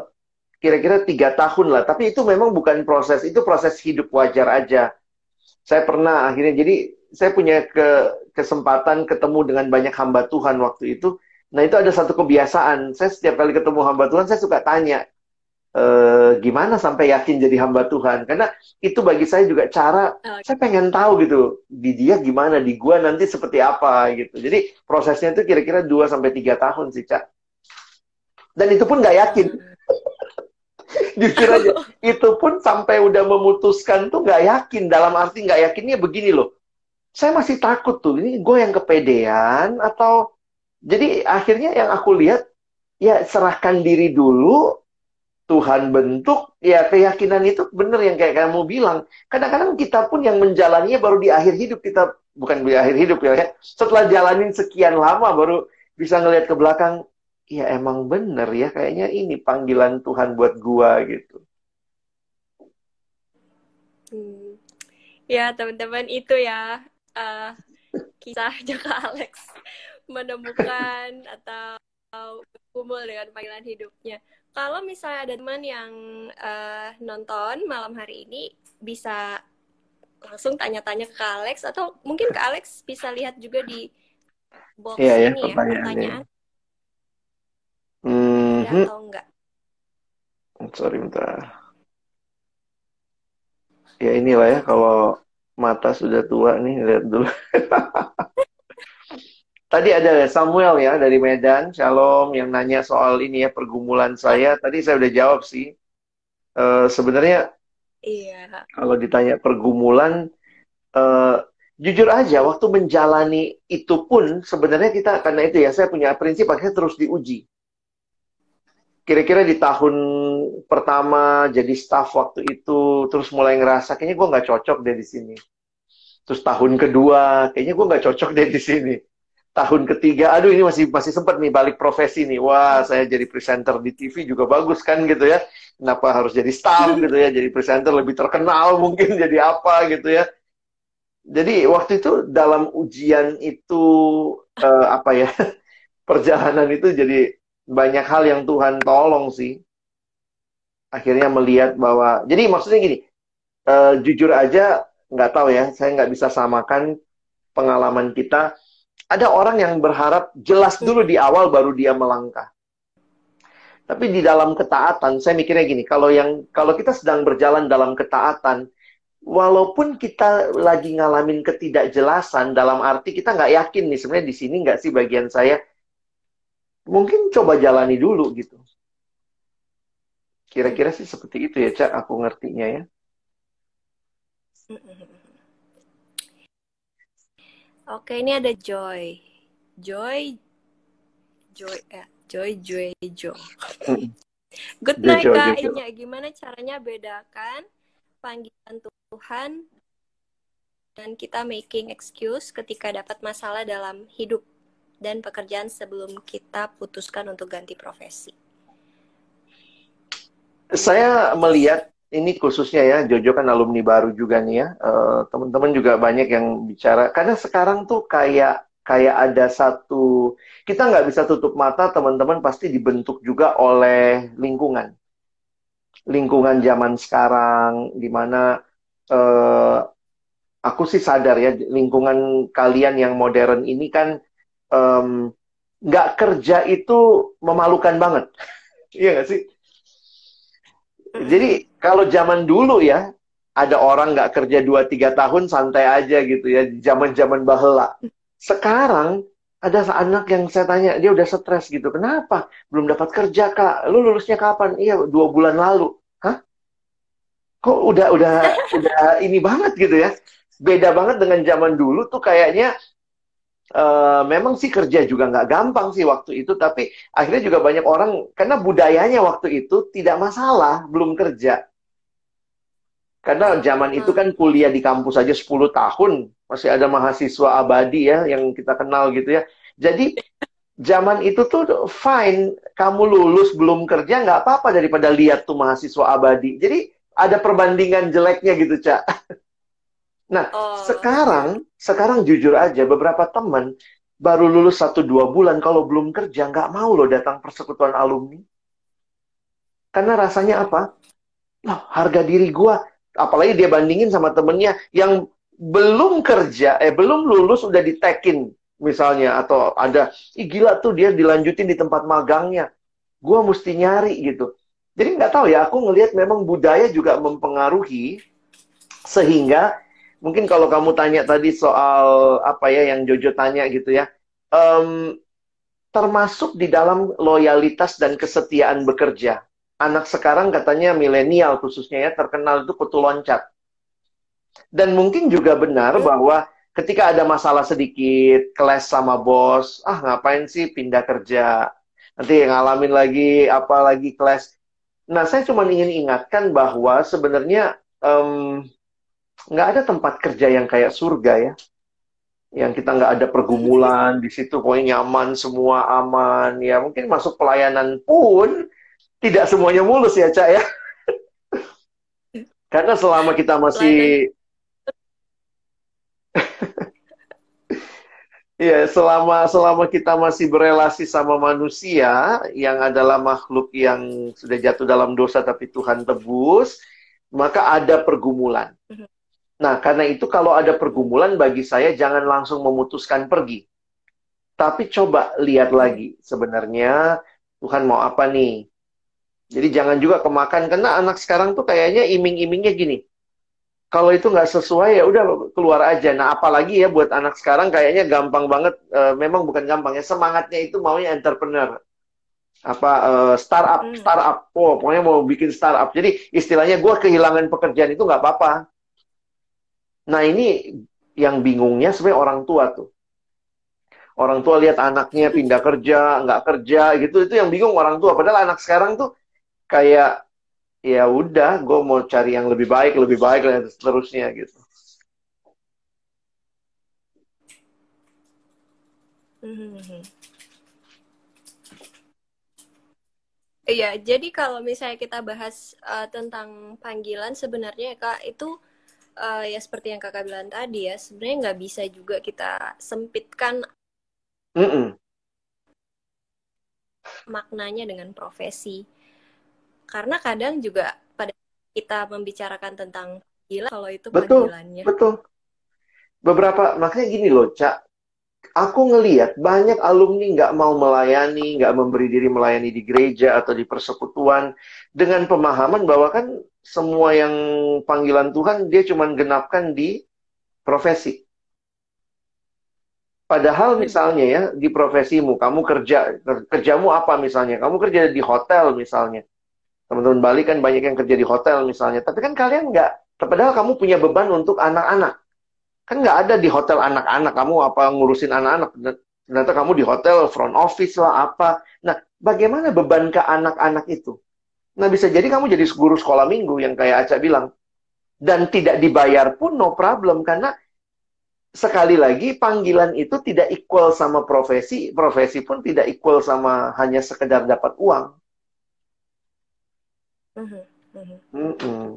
kira-kira tiga tahun lah. Tapi itu memang bukan proses, itu proses hidup wajar aja. Saya pernah akhirnya, jadi saya punya ke, kesempatan ketemu dengan banyak hamba Tuhan waktu itu. Nah itu ada satu kebiasaan. Saya setiap kali ketemu hamba Tuhan, saya suka tanya, e, gimana sampai yakin jadi hamba Tuhan? Karena itu bagi saya juga cara, okay. saya pengen tahu gitu, di dia gimana, di gua nanti seperti apa gitu. Jadi prosesnya itu kira-kira 2 sampai tiga tahun sih, Cak dan itu pun nggak yakin <laughs> jujur aja <laughs> itu pun sampai udah memutuskan tuh nggak yakin dalam arti nggak yakinnya begini loh saya masih takut tuh ini gue yang kepedean atau jadi akhirnya yang aku lihat ya serahkan diri dulu Tuhan bentuk ya keyakinan itu bener yang kayak kamu bilang kadang-kadang kita pun yang menjalaninya baru di akhir hidup kita bukan di akhir hidup ya, ya setelah jalanin sekian lama baru bisa ngelihat ke belakang ya emang bener ya kayaknya ini panggilan Tuhan buat gua gitu. Hmm. Ya teman-teman itu ya uh, kisah <laughs> Jaka Alex menemukan atau kumpul dengan panggilan hidupnya. Kalau misalnya ada teman yang uh, nonton malam hari ini bisa langsung tanya-tanya ke Alex atau mungkin ke Alex bisa lihat juga di box yeah, ini ya pertanyaan. Mm-hmm. atau enggak? Sorry bentar. Ya inilah ya kalau mata sudah tua nih lihat dulu. <laughs> Tadi ada Samuel ya dari Medan, Shalom yang nanya soal ini ya pergumulan saya. Tadi saya udah jawab sih. Uh, sebenarnya iya. kalau ditanya pergumulan, uh, jujur aja waktu menjalani itu pun sebenarnya kita karena itu ya saya punya prinsip akhirnya terus diuji. Kira-kira di tahun pertama jadi staff waktu itu terus mulai ngerasa kayaknya gue nggak cocok deh di sini. Terus tahun kedua kayaknya gue nggak cocok deh di sini tahun ketiga, aduh ini masih masih sempat nih balik profesi nih. Wah, saya jadi presenter di TV juga bagus kan gitu ya. Kenapa harus jadi staff <laughs> gitu ya, jadi presenter lebih terkenal mungkin <laughs> jadi apa gitu ya. Jadi waktu itu dalam ujian itu uh, apa ya? <laughs> perjalanan itu jadi banyak hal yang Tuhan tolong sih. Akhirnya melihat bahwa jadi maksudnya gini, uh, jujur aja nggak tahu ya, saya nggak bisa samakan pengalaman kita ada orang yang berharap jelas dulu di awal baru dia melangkah. Tapi di dalam ketaatan, saya mikirnya gini, kalau yang kalau kita sedang berjalan dalam ketaatan, walaupun kita lagi ngalamin ketidakjelasan, dalam arti kita nggak yakin nih sebenarnya di sini nggak sih bagian saya, mungkin coba jalani dulu gitu. Kira-kira sih seperti itu ya, Cak, aku ngertinya ya. Oke, ini ada Joy. Joy, Joy, ya, Joy, Joy, Jo. Good night, Kak Inya. Gimana caranya bedakan panggilan Tuhan dan kita making excuse ketika dapat masalah dalam hidup dan pekerjaan sebelum kita putuskan untuk ganti profesi? Saya melihat ini khususnya ya Jojo kan alumni baru juga nih ya. Uh, teman-teman juga banyak yang bicara. Karena sekarang tuh kayak kayak ada satu kita nggak bisa tutup mata teman-teman pasti dibentuk juga oleh lingkungan. Lingkungan zaman sekarang di mana uh, aku sih sadar ya lingkungan kalian yang modern ini kan nggak um, kerja itu memalukan banget. <laughs> Iya nggak sih jadi kalau zaman dulu ya, ada orang nggak kerja 2-3 tahun santai aja gitu ya, zaman-zaman bahela. Sekarang ada anak yang saya tanya, dia udah stres gitu. Kenapa? Belum dapat kerja kak. Lu lulusnya kapan? Iya, dua bulan lalu. Hah? Kok udah udah <laughs> udah ini banget gitu ya? Beda banget dengan zaman dulu tuh kayaknya Uh, memang sih kerja juga nggak gampang sih waktu itu, tapi akhirnya juga banyak orang karena budayanya waktu itu tidak masalah belum kerja. Karena zaman itu kan kuliah di kampus aja 10 tahun, masih ada mahasiswa abadi ya yang kita kenal gitu ya. Jadi zaman itu tuh fine, kamu lulus belum kerja nggak apa-apa daripada lihat tuh mahasiswa abadi. Jadi ada perbandingan jeleknya gitu, Cak. <laughs> Nah, oh. sekarang, sekarang jujur aja, beberapa teman baru lulus satu dua bulan, kalau belum kerja, nggak mau loh datang persekutuan alumni. Karena rasanya apa? Loh, harga diri gue, apalagi dia bandingin sama temennya yang belum kerja, eh belum lulus udah ditekin misalnya, atau ada, ih gila tuh dia dilanjutin di tempat magangnya. Gue mesti nyari gitu. Jadi nggak tahu ya, aku ngelihat memang budaya juga mempengaruhi sehingga mungkin kalau kamu tanya tadi soal apa ya yang Jojo tanya gitu ya, um, termasuk di dalam loyalitas dan kesetiaan bekerja. Anak sekarang katanya milenial khususnya ya terkenal itu kutu loncat. Dan mungkin juga benar bahwa ketika ada masalah sedikit, kelas sama bos, ah ngapain sih pindah kerja, nanti ngalamin lagi apa lagi kelas. Nah saya cuma ingin ingatkan bahwa sebenarnya um, nggak ada tempat kerja yang kayak surga ya. Yang kita nggak ada pergumulan di situ pokoknya nyaman semua aman. Ya mungkin masuk pelayanan pun tidak semuanya mulus ya cak ya. Karena selama kita masih <laughs> Ya, selama selama kita masih berelasi sama manusia yang adalah makhluk yang sudah jatuh dalam dosa tapi Tuhan tebus, maka ada pergumulan. Nah, karena itu kalau ada pergumulan bagi saya jangan langsung memutuskan pergi. Tapi coba lihat lagi sebenarnya Tuhan mau apa nih. Jadi jangan juga kemakan karena anak sekarang tuh kayaknya iming-imingnya gini. Kalau itu nggak sesuai ya udah keluar aja. Nah apalagi ya buat anak sekarang kayaknya gampang banget. E, memang bukan gampang ya semangatnya itu maunya entrepreneur. apa uh, startup, hmm. startup. Oh, pokoknya mau bikin startup. Jadi istilahnya gue kehilangan pekerjaan itu nggak apa-apa. Nah ini yang bingungnya sebenarnya orang tua tuh. Orang tua lihat anaknya pindah kerja, nggak kerja gitu, itu yang bingung orang tua. Padahal anak sekarang tuh kayak ya udah, gue mau cari yang lebih baik, lebih baik dan seterusnya gitu. Iya, jadi kalau misalnya kita bahas uh, tentang panggilan sebenarnya kak itu uh, ya seperti yang kakak bilang tadi ya sebenarnya nggak bisa juga kita sempitkan mm -mm. maknanya dengan profesi. Karena kadang juga pada kita membicarakan tentang panggilan kalau itu betul, panggilannya. betul. Beberapa makanya gini loh cak aku ngeliat banyak alumni nggak mau melayani, nggak memberi diri melayani di gereja atau di persekutuan dengan pemahaman bahwa kan semua yang panggilan Tuhan dia cuma genapkan di profesi. Padahal hmm. misalnya ya di profesimu, kamu kerja kerjamu apa misalnya? Kamu kerja di hotel misalnya. Teman-teman Bali kan banyak yang kerja di hotel misalnya. Tapi kan kalian nggak, padahal kamu punya beban untuk anak-anak Kan nggak ada di hotel anak-anak, kamu apa ngurusin anak-anak. Ternyata kamu di hotel, front office lah, apa. Nah, bagaimana beban ke anak-anak itu? Nah, bisa jadi kamu jadi guru sekolah minggu yang kayak Aca bilang. Dan tidak dibayar pun no problem, karena sekali lagi panggilan itu tidak equal sama profesi, profesi pun tidak equal sama hanya sekedar dapat uang. Mm -hmm. Mm -hmm.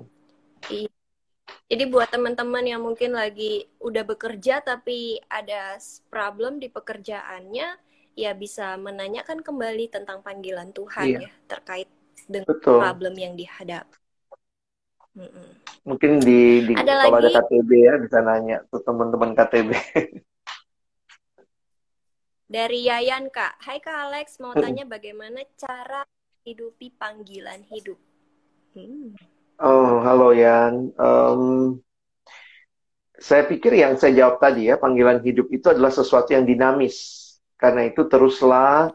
Jadi buat teman-teman yang mungkin lagi udah bekerja tapi ada problem di pekerjaannya, ya bisa menanyakan kembali tentang panggilan Tuhan iya. ya terkait dengan Betul. problem yang dihadap. Mm -mm. Mungkin di, di ada kalau lagi? ada KTB ya bisa nanya tuh teman-teman KTB. <laughs> Dari Yayan kak, Hai kak Alex mau tanya bagaimana cara hidupi panggilan hidup. Hmm. Oh, halo Yan. Um, saya pikir yang saya jawab tadi ya, panggilan hidup itu adalah sesuatu yang dinamis. Karena itu teruslah,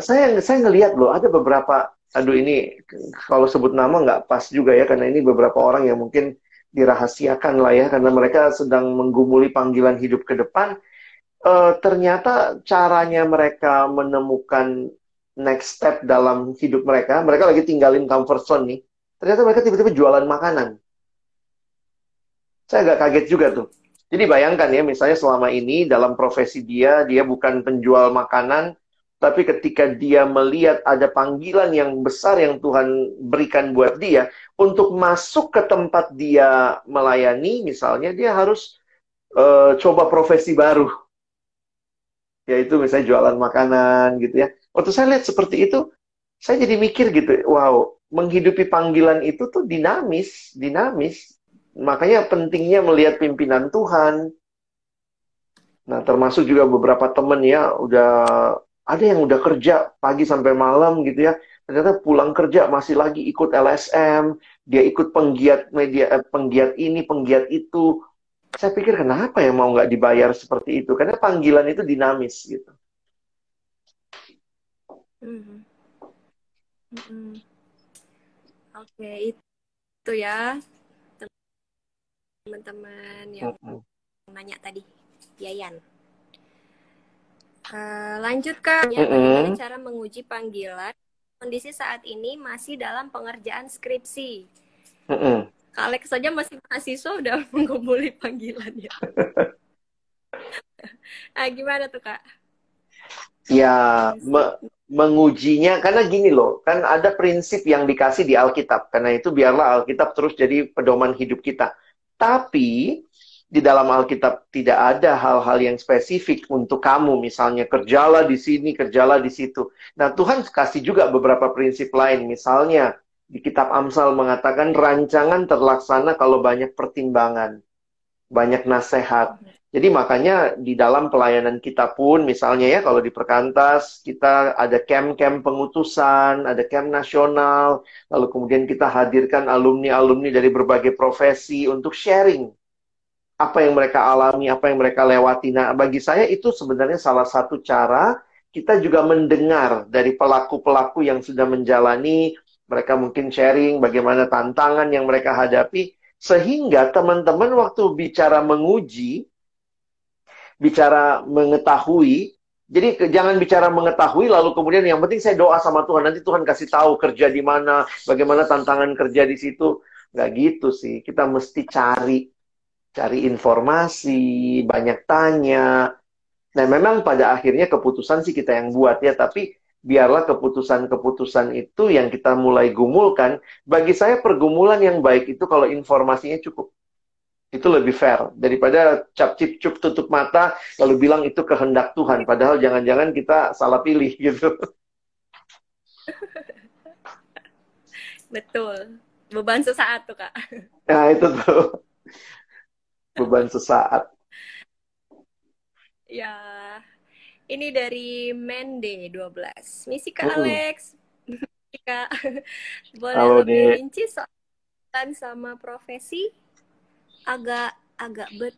saya saya ngelihat loh, ada beberapa, aduh ini kalau sebut nama nggak pas juga ya, karena ini beberapa orang yang mungkin dirahasiakan lah ya, karena mereka sedang menggumuli panggilan hidup ke depan. Uh, ternyata caranya mereka menemukan next step dalam hidup mereka, mereka lagi tinggalin comfort zone nih Ternyata mereka tiba-tiba jualan makanan. Saya agak kaget juga tuh. Jadi bayangkan ya, misalnya selama ini dalam profesi dia, dia bukan penjual makanan, tapi ketika dia melihat ada panggilan yang besar yang Tuhan berikan buat dia, untuk masuk ke tempat dia melayani, misalnya dia harus uh, coba profesi baru. Yaitu misalnya jualan makanan gitu ya. Waktu saya lihat seperti itu, saya jadi mikir gitu, wow, menghidupi panggilan itu tuh dinamis, dinamis. Makanya pentingnya melihat pimpinan Tuhan. Nah, termasuk juga beberapa temen ya, udah ada yang udah kerja pagi sampai malam gitu ya. Ternyata pulang kerja masih lagi ikut LSM, dia ikut penggiat media, eh, penggiat ini, penggiat itu. Saya pikir kenapa ya mau nggak dibayar seperti itu? Karena panggilan itu dinamis gitu. Mm -hmm. Mm -hmm. Oke, itu ya teman-teman yang uh nanya tadi, Yayan. Uh, lanjut kak, ya, bagaimana cara menguji panggilan? Kondisi saat ini masih dalam pengerjaan skripsi. Uh -uh. Kak Alex saja masih mahasiswa udah <laughs> mengumpuli panggilan ya. nah, <laughs> gimana tuh kak? Ya, me mengujinya karena gini loh, kan ada prinsip yang dikasih di Alkitab. Karena itu biarlah Alkitab terus jadi pedoman hidup kita. Tapi di dalam Alkitab tidak ada hal-hal yang spesifik untuk kamu, misalnya kerjalah di sini, kerjalah di situ. Nah, Tuhan kasih juga beberapa prinsip lain, misalnya di kitab Amsal mengatakan rancangan terlaksana kalau banyak pertimbangan, banyak nasihat. Jadi makanya di dalam pelayanan kita pun, misalnya ya kalau di Perkantas, kita ada camp-camp pengutusan, ada camp nasional, lalu kemudian kita hadirkan alumni-alumni dari berbagai profesi untuk sharing apa yang mereka alami, apa yang mereka lewati. Nah, bagi saya itu sebenarnya salah satu cara kita juga mendengar dari pelaku-pelaku yang sudah menjalani, mereka mungkin sharing bagaimana tantangan yang mereka hadapi, sehingga teman-teman waktu bicara menguji, bicara mengetahui, jadi jangan bicara mengetahui lalu kemudian yang penting saya doa sama Tuhan nanti Tuhan kasih tahu kerja di mana, bagaimana tantangan kerja di situ. Nggak gitu sih. Kita mesti cari cari informasi, banyak tanya. Nah, memang pada akhirnya keputusan sih kita yang buat ya, tapi biarlah keputusan-keputusan itu yang kita mulai gumulkan. Bagi saya pergumulan yang baik itu kalau informasinya cukup. Itu lebih fair daripada cap cip cup tutup mata lalu bilang itu kehendak Tuhan. Padahal jangan-jangan kita salah pilih <laughs> gitu. Betul. Beban sesaat tuh, Kak. Nah, itu tuh. Beban sesaat. Ya. Ini dari Mende 12. Misi Kak uh. Alex. Kak. <laughs> Boleh Halo, lebih rinci soal sama profesi agak agak bet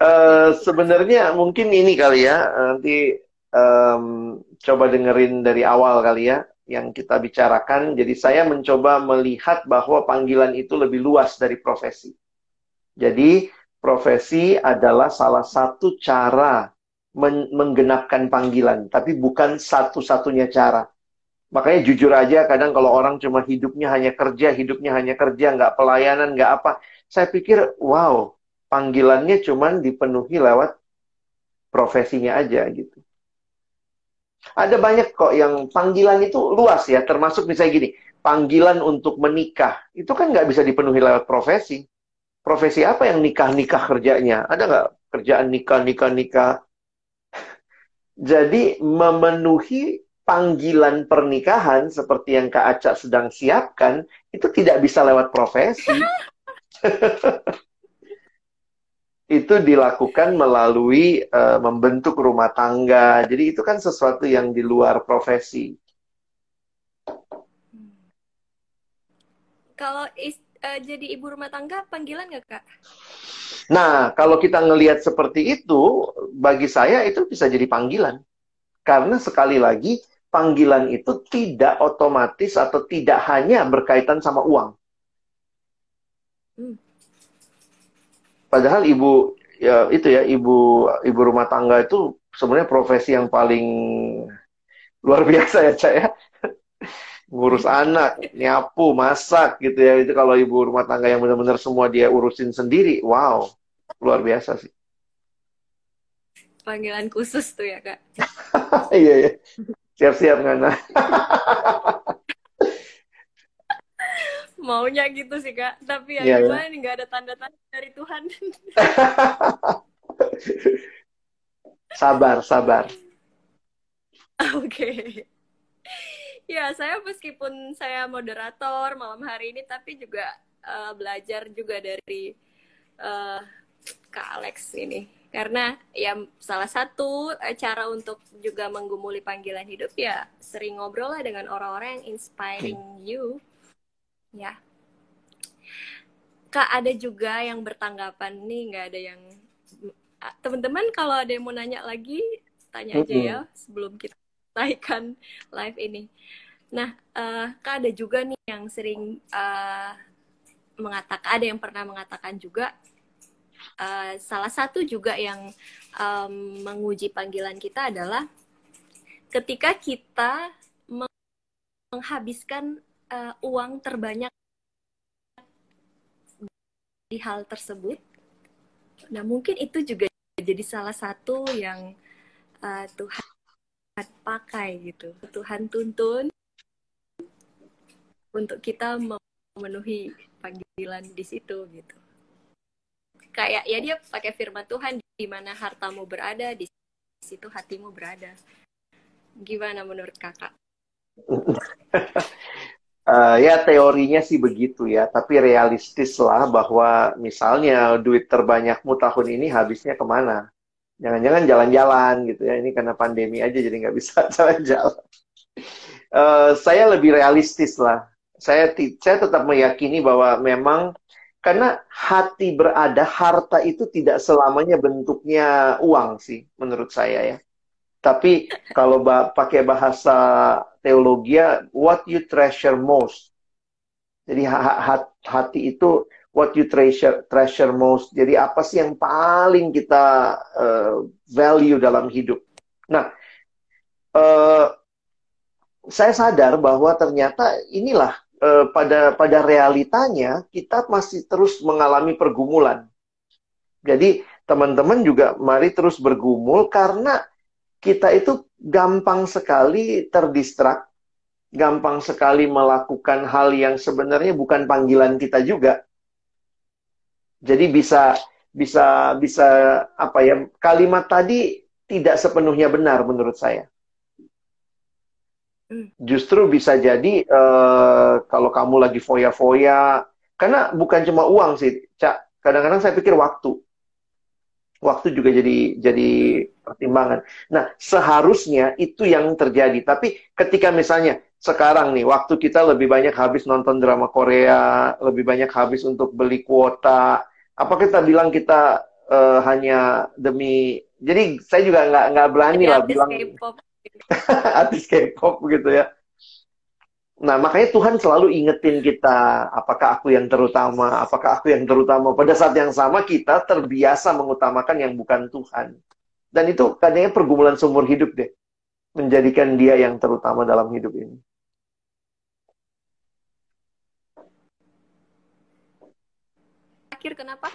uh, <laughs> sebenarnya mungkin ini kali ya nanti um, coba dengerin dari awal kali ya yang kita bicarakan. Jadi saya mencoba melihat bahwa panggilan itu lebih luas dari profesi. Jadi profesi adalah salah satu cara men menggenapkan panggilan, tapi bukan satu-satunya cara. Makanya jujur aja kadang kalau orang cuma hidupnya hanya kerja, hidupnya hanya kerja, nggak pelayanan, nggak apa. Saya pikir, wow, panggilannya cuma dipenuhi lewat profesinya aja gitu. Ada banyak kok yang panggilan itu luas ya, termasuk misalnya gini, panggilan untuk menikah, itu kan nggak bisa dipenuhi lewat profesi. Profesi apa yang nikah-nikah kerjanya? Ada nggak kerjaan nikah, nikah, nikah? Jadi memenuhi panggilan pernikahan seperti yang Kak Aca sedang siapkan itu tidak bisa lewat profesi. <laughs> itu dilakukan melalui uh, membentuk rumah tangga. Jadi itu kan sesuatu yang di luar profesi. Kalau is, uh, jadi ibu rumah tangga panggilan nggak kak? Nah kalau kita ngelihat seperti itu, bagi saya itu bisa jadi panggilan. Karena sekali lagi panggilan itu tidak otomatis atau tidak hanya berkaitan sama uang. Hmm. Padahal ibu ya itu ya ibu ibu rumah tangga itu sebenarnya profesi yang paling luar biasa ya cak ya. <laughs> Ngurus anak nyapu masak gitu ya. Itu kalau ibu rumah tangga yang benar-benar semua dia urusin sendiri wow luar biasa sih. Panggilan khusus tuh ya kak. <laughs> Iya iya. Siap-siap Ngana. <laughs> Maunya gitu sih kak, tapi ya yeah, gimana yeah. nih nggak ada tanda-tanda dari Tuhan. <laughs> sabar, sabar. Oke. Okay. Ya, saya meskipun saya moderator malam hari ini, tapi juga uh, belajar juga dari uh, Kak Alex ini karena ya salah satu eh, cara untuk juga menggumuli panggilan hidup ya sering ngobrol lah dengan orang-orang yang inspiring you ya. Kak ada juga yang bertanggapan nih nggak ada yang ah, teman-teman kalau ada yang mau nanya lagi tanya aja ya sebelum kita naikkan live ini. Nah uh, kak ada juga nih yang sering uh, mengatakan ada yang pernah mengatakan juga uh, salah satu juga yang um, menguji panggilan kita adalah ketika kita menghabiskan uh, uang terbanyak di hal tersebut. Nah, mungkin itu juga jadi salah satu yang uh, Tuhan pakai gitu. Tuhan tuntun untuk kita memenuhi panggilan di situ gitu kayak ya dia pakai firman Tuhan di mana hartamu berada di situ hatimu berada gimana menurut kakak <laughs> uh, ya teorinya sih begitu ya tapi realistis lah bahwa misalnya duit terbanyakmu tahun ini habisnya ke mana? Jangan-jangan jalan-jalan gitu ya ini karena pandemi aja jadi nggak bisa <laughs> jalan-jalan. Uh, saya lebih realistis lah saya saya tetap meyakini bahwa memang Karena hati berada, harta itu tidak selamanya bentuknya uang sih, menurut saya ya. Tapi kalau pakai bahasa teologi, what you treasure most. Jadi hati itu what you treasure treasure most. Jadi apa sih yang paling kita uh, value dalam hidup? Nah, uh, saya sadar bahwa ternyata inilah eh, pada pada realitanya kita masih terus mengalami pergumulan. Jadi teman-teman juga mari terus bergumul karena kita itu gampang sekali terdistrak, gampang sekali melakukan hal yang sebenarnya bukan panggilan kita juga. Jadi bisa bisa bisa apa ya kalimat tadi tidak sepenuhnya benar menurut saya. Hmm. Justru bisa jadi uh, kalau kamu lagi foya-foya, karena bukan cuma uang sih, cak. Kadang-kadang saya pikir waktu, waktu juga jadi jadi pertimbangan. Nah seharusnya itu yang terjadi. Tapi ketika misalnya sekarang nih waktu kita lebih banyak habis nonton drama Korea, lebih banyak habis untuk beli kuota. Apa kita bilang kita uh, hanya demi? Jadi saya juga nggak nggak berani lah bilang. <laughs> artis K-pop gitu ya. Nah, makanya Tuhan selalu ingetin kita, apakah aku yang terutama, apakah aku yang terutama. Pada saat yang sama kita terbiasa mengutamakan yang bukan Tuhan. Dan itu kadangnya pergumulan seumur hidup deh. Menjadikan dia yang terutama dalam hidup ini. Akhir kenapa?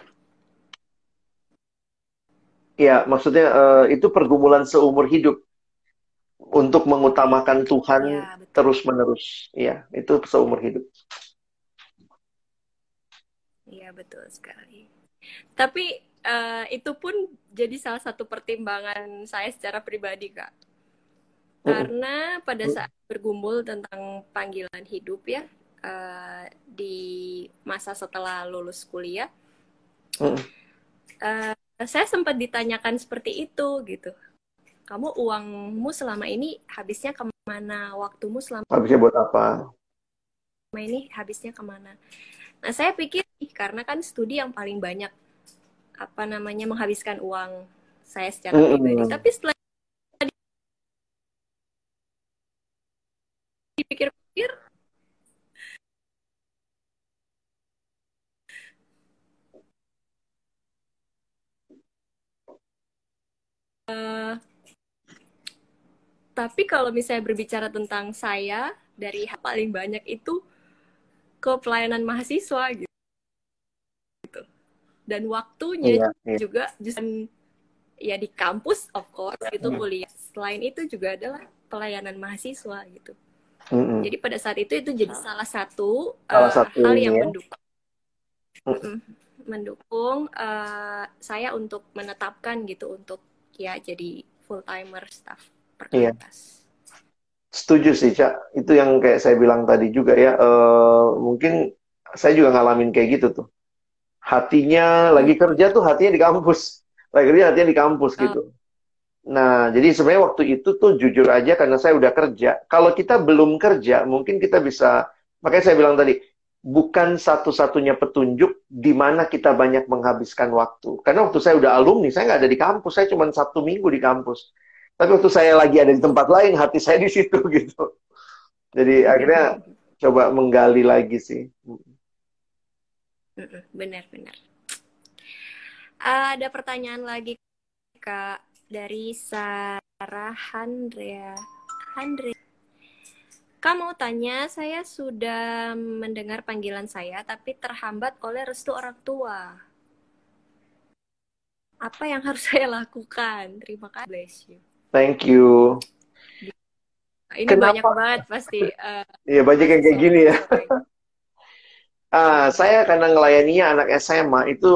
Ya, maksudnya uh, itu pergumulan seumur hidup untuk mengutamakan Tuhan ya, terus menerus ya itu seumur hidup. Iya betul sekali. Tapi uh, itu pun jadi salah satu pertimbangan saya secara pribadi kak. Karena pada saat bergumul tentang panggilan hidup ya uh, di masa setelah lulus kuliah uh, saya sempat ditanyakan seperti itu gitu kamu uangmu selama ini habisnya ke mana? Waktumu selama habisnya buat apa? selama ini habisnya ke mana? Nah saya pikir karena kan studi yang paling banyak apa namanya menghabiskan uang saya secara mm -hmm. pribadi. Tapi setelah dipikir-pikir uh, tapi kalau misalnya berbicara tentang saya dari paling banyak itu ke pelayanan mahasiswa gitu. Dan waktunya iya, iya. juga justru ya di kampus of course gitu hmm. kuliah. Selain itu juga adalah pelayanan mahasiswa gitu. Hmm. Jadi pada saat itu itu jadi salah satu, salah uh, satu hal yang ya. mendukung mendukung uh, saya untuk menetapkan gitu untuk ya jadi full timer staff Iya. Setuju sih, Cak. Itu yang kayak saya bilang tadi juga ya. Uh, mungkin saya juga ngalamin kayak gitu tuh. Hatinya lagi kerja tuh hatinya di kampus. <laughs> Lagi kerja hatinya di kampus oh. gitu. Nah, jadi sebenarnya waktu itu tuh jujur aja karena saya udah kerja. Kalau kita belum kerja, mungkin kita bisa, makanya saya bilang tadi, bukan satu-satunya petunjuk di mana kita banyak menghabiskan waktu. Karena waktu saya udah alumni, saya nggak ada di kampus, saya cuma satu minggu di kampus. Tapi waktu saya lagi ada di tempat lain, hati saya di situ <laughs> gitu. Jadi akhirnya coba menggali lagi sih. Benar-benar. ada pertanyaan lagi kak dari Sarah Handrea. Handre. Kak mau tanya, saya sudah mendengar panggilan saya, tapi terhambat oleh restu orang tua. Apa yang harus <laughs> saya lakukan? Terima kasih. Bless you. Thank you. Ini Kenapa? banyak banget pasti. Uh, iya banyak yang kayak gini ya. <laughs> Ah, saya karena ngelayaninya anak SMA itu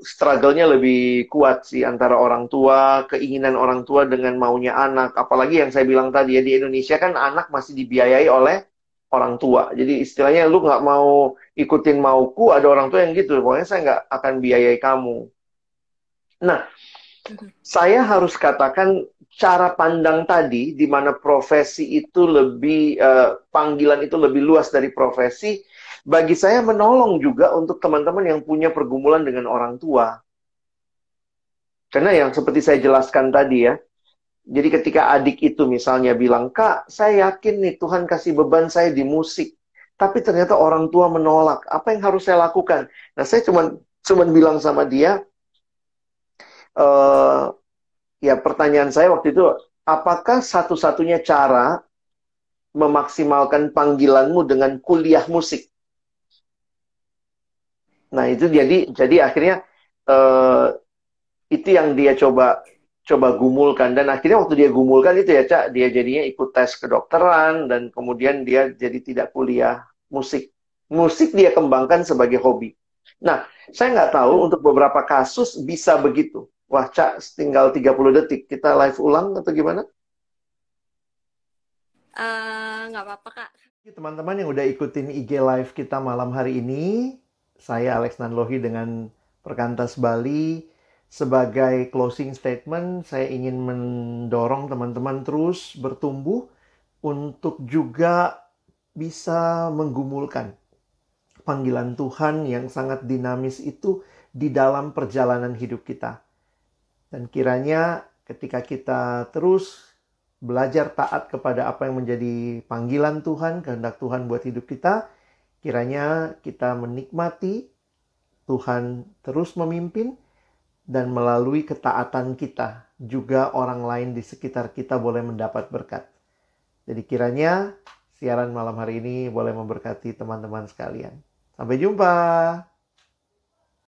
struggle-nya lebih kuat sih antara orang tua, keinginan orang tua dengan maunya anak. Apalagi yang saya bilang tadi ya di Indonesia kan anak masih dibiayai oleh orang tua. Jadi istilahnya lu nggak mau ikutin mauku, ada orang tua yang gitu. Pokoknya saya nggak akan biayai kamu. Nah. Saya harus katakan cara pandang tadi, di mana profesi itu lebih, uh, panggilan itu lebih luas dari profesi, bagi saya menolong juga untuk teman-teman yang punya pergumulan dengan orang tua. Karena yang seperti saya jelaskan tadi ya, jadi ketika adik itu misalnya bilang, Kak, saya yakin nih Tuhan kasih beban saya di musik. Tapi ternyata orang tua menolak. Apa yang harus saya lakukan? Nah, saya cuma cuman bilang sama dia, uh, ya pertanyaan saya waktu itu, apakah satu-satunya cara memaksimalkan panggilanmu dengan kuliah musik? Nah itu jadi jadi akhirnya uh, itu yang dia coba coba gumulkan dan akhirnya waktu dia gumulkan itu ya cak dia jadinya ikut tes kedokteran dan kemudian dia jadi tidak kuliah musik musik dia kembangkan sebagai hobi. Nah saya nggak tahu untuk beberapa kasus bisa begitu. Wah, Cak, tinggal 30 detik. Kita live ulang atau gimana? Eh, nggak uh, apa-apa, Kak. Teman-teman yang udah ikutin IG live kita malam hari ini, saya Alex Nanlohi dengan Perkantas Bali. Sebagai closing statement, saya ingin mendorong teman-teman terus bertumbuh untuk juga bisa menggumulkan panggilan Tuhan yang sangat dinamis itu di dalam perjalanan hidup kita. Dan kiranya ketika kita terus belajar taat kepada apa yang menjadi panggilan Tuhan, kehendak Tuhan buat hidup kita, kiranya kita menikmati Tuhan terus memimpin dan melalui ketaatan kita juga orang lain di sekitar kita boleh mendapat berkat. Jadi kiranya siaran malam hari ini boleh memberkati teman-teman sekalian. Sampai jumpa.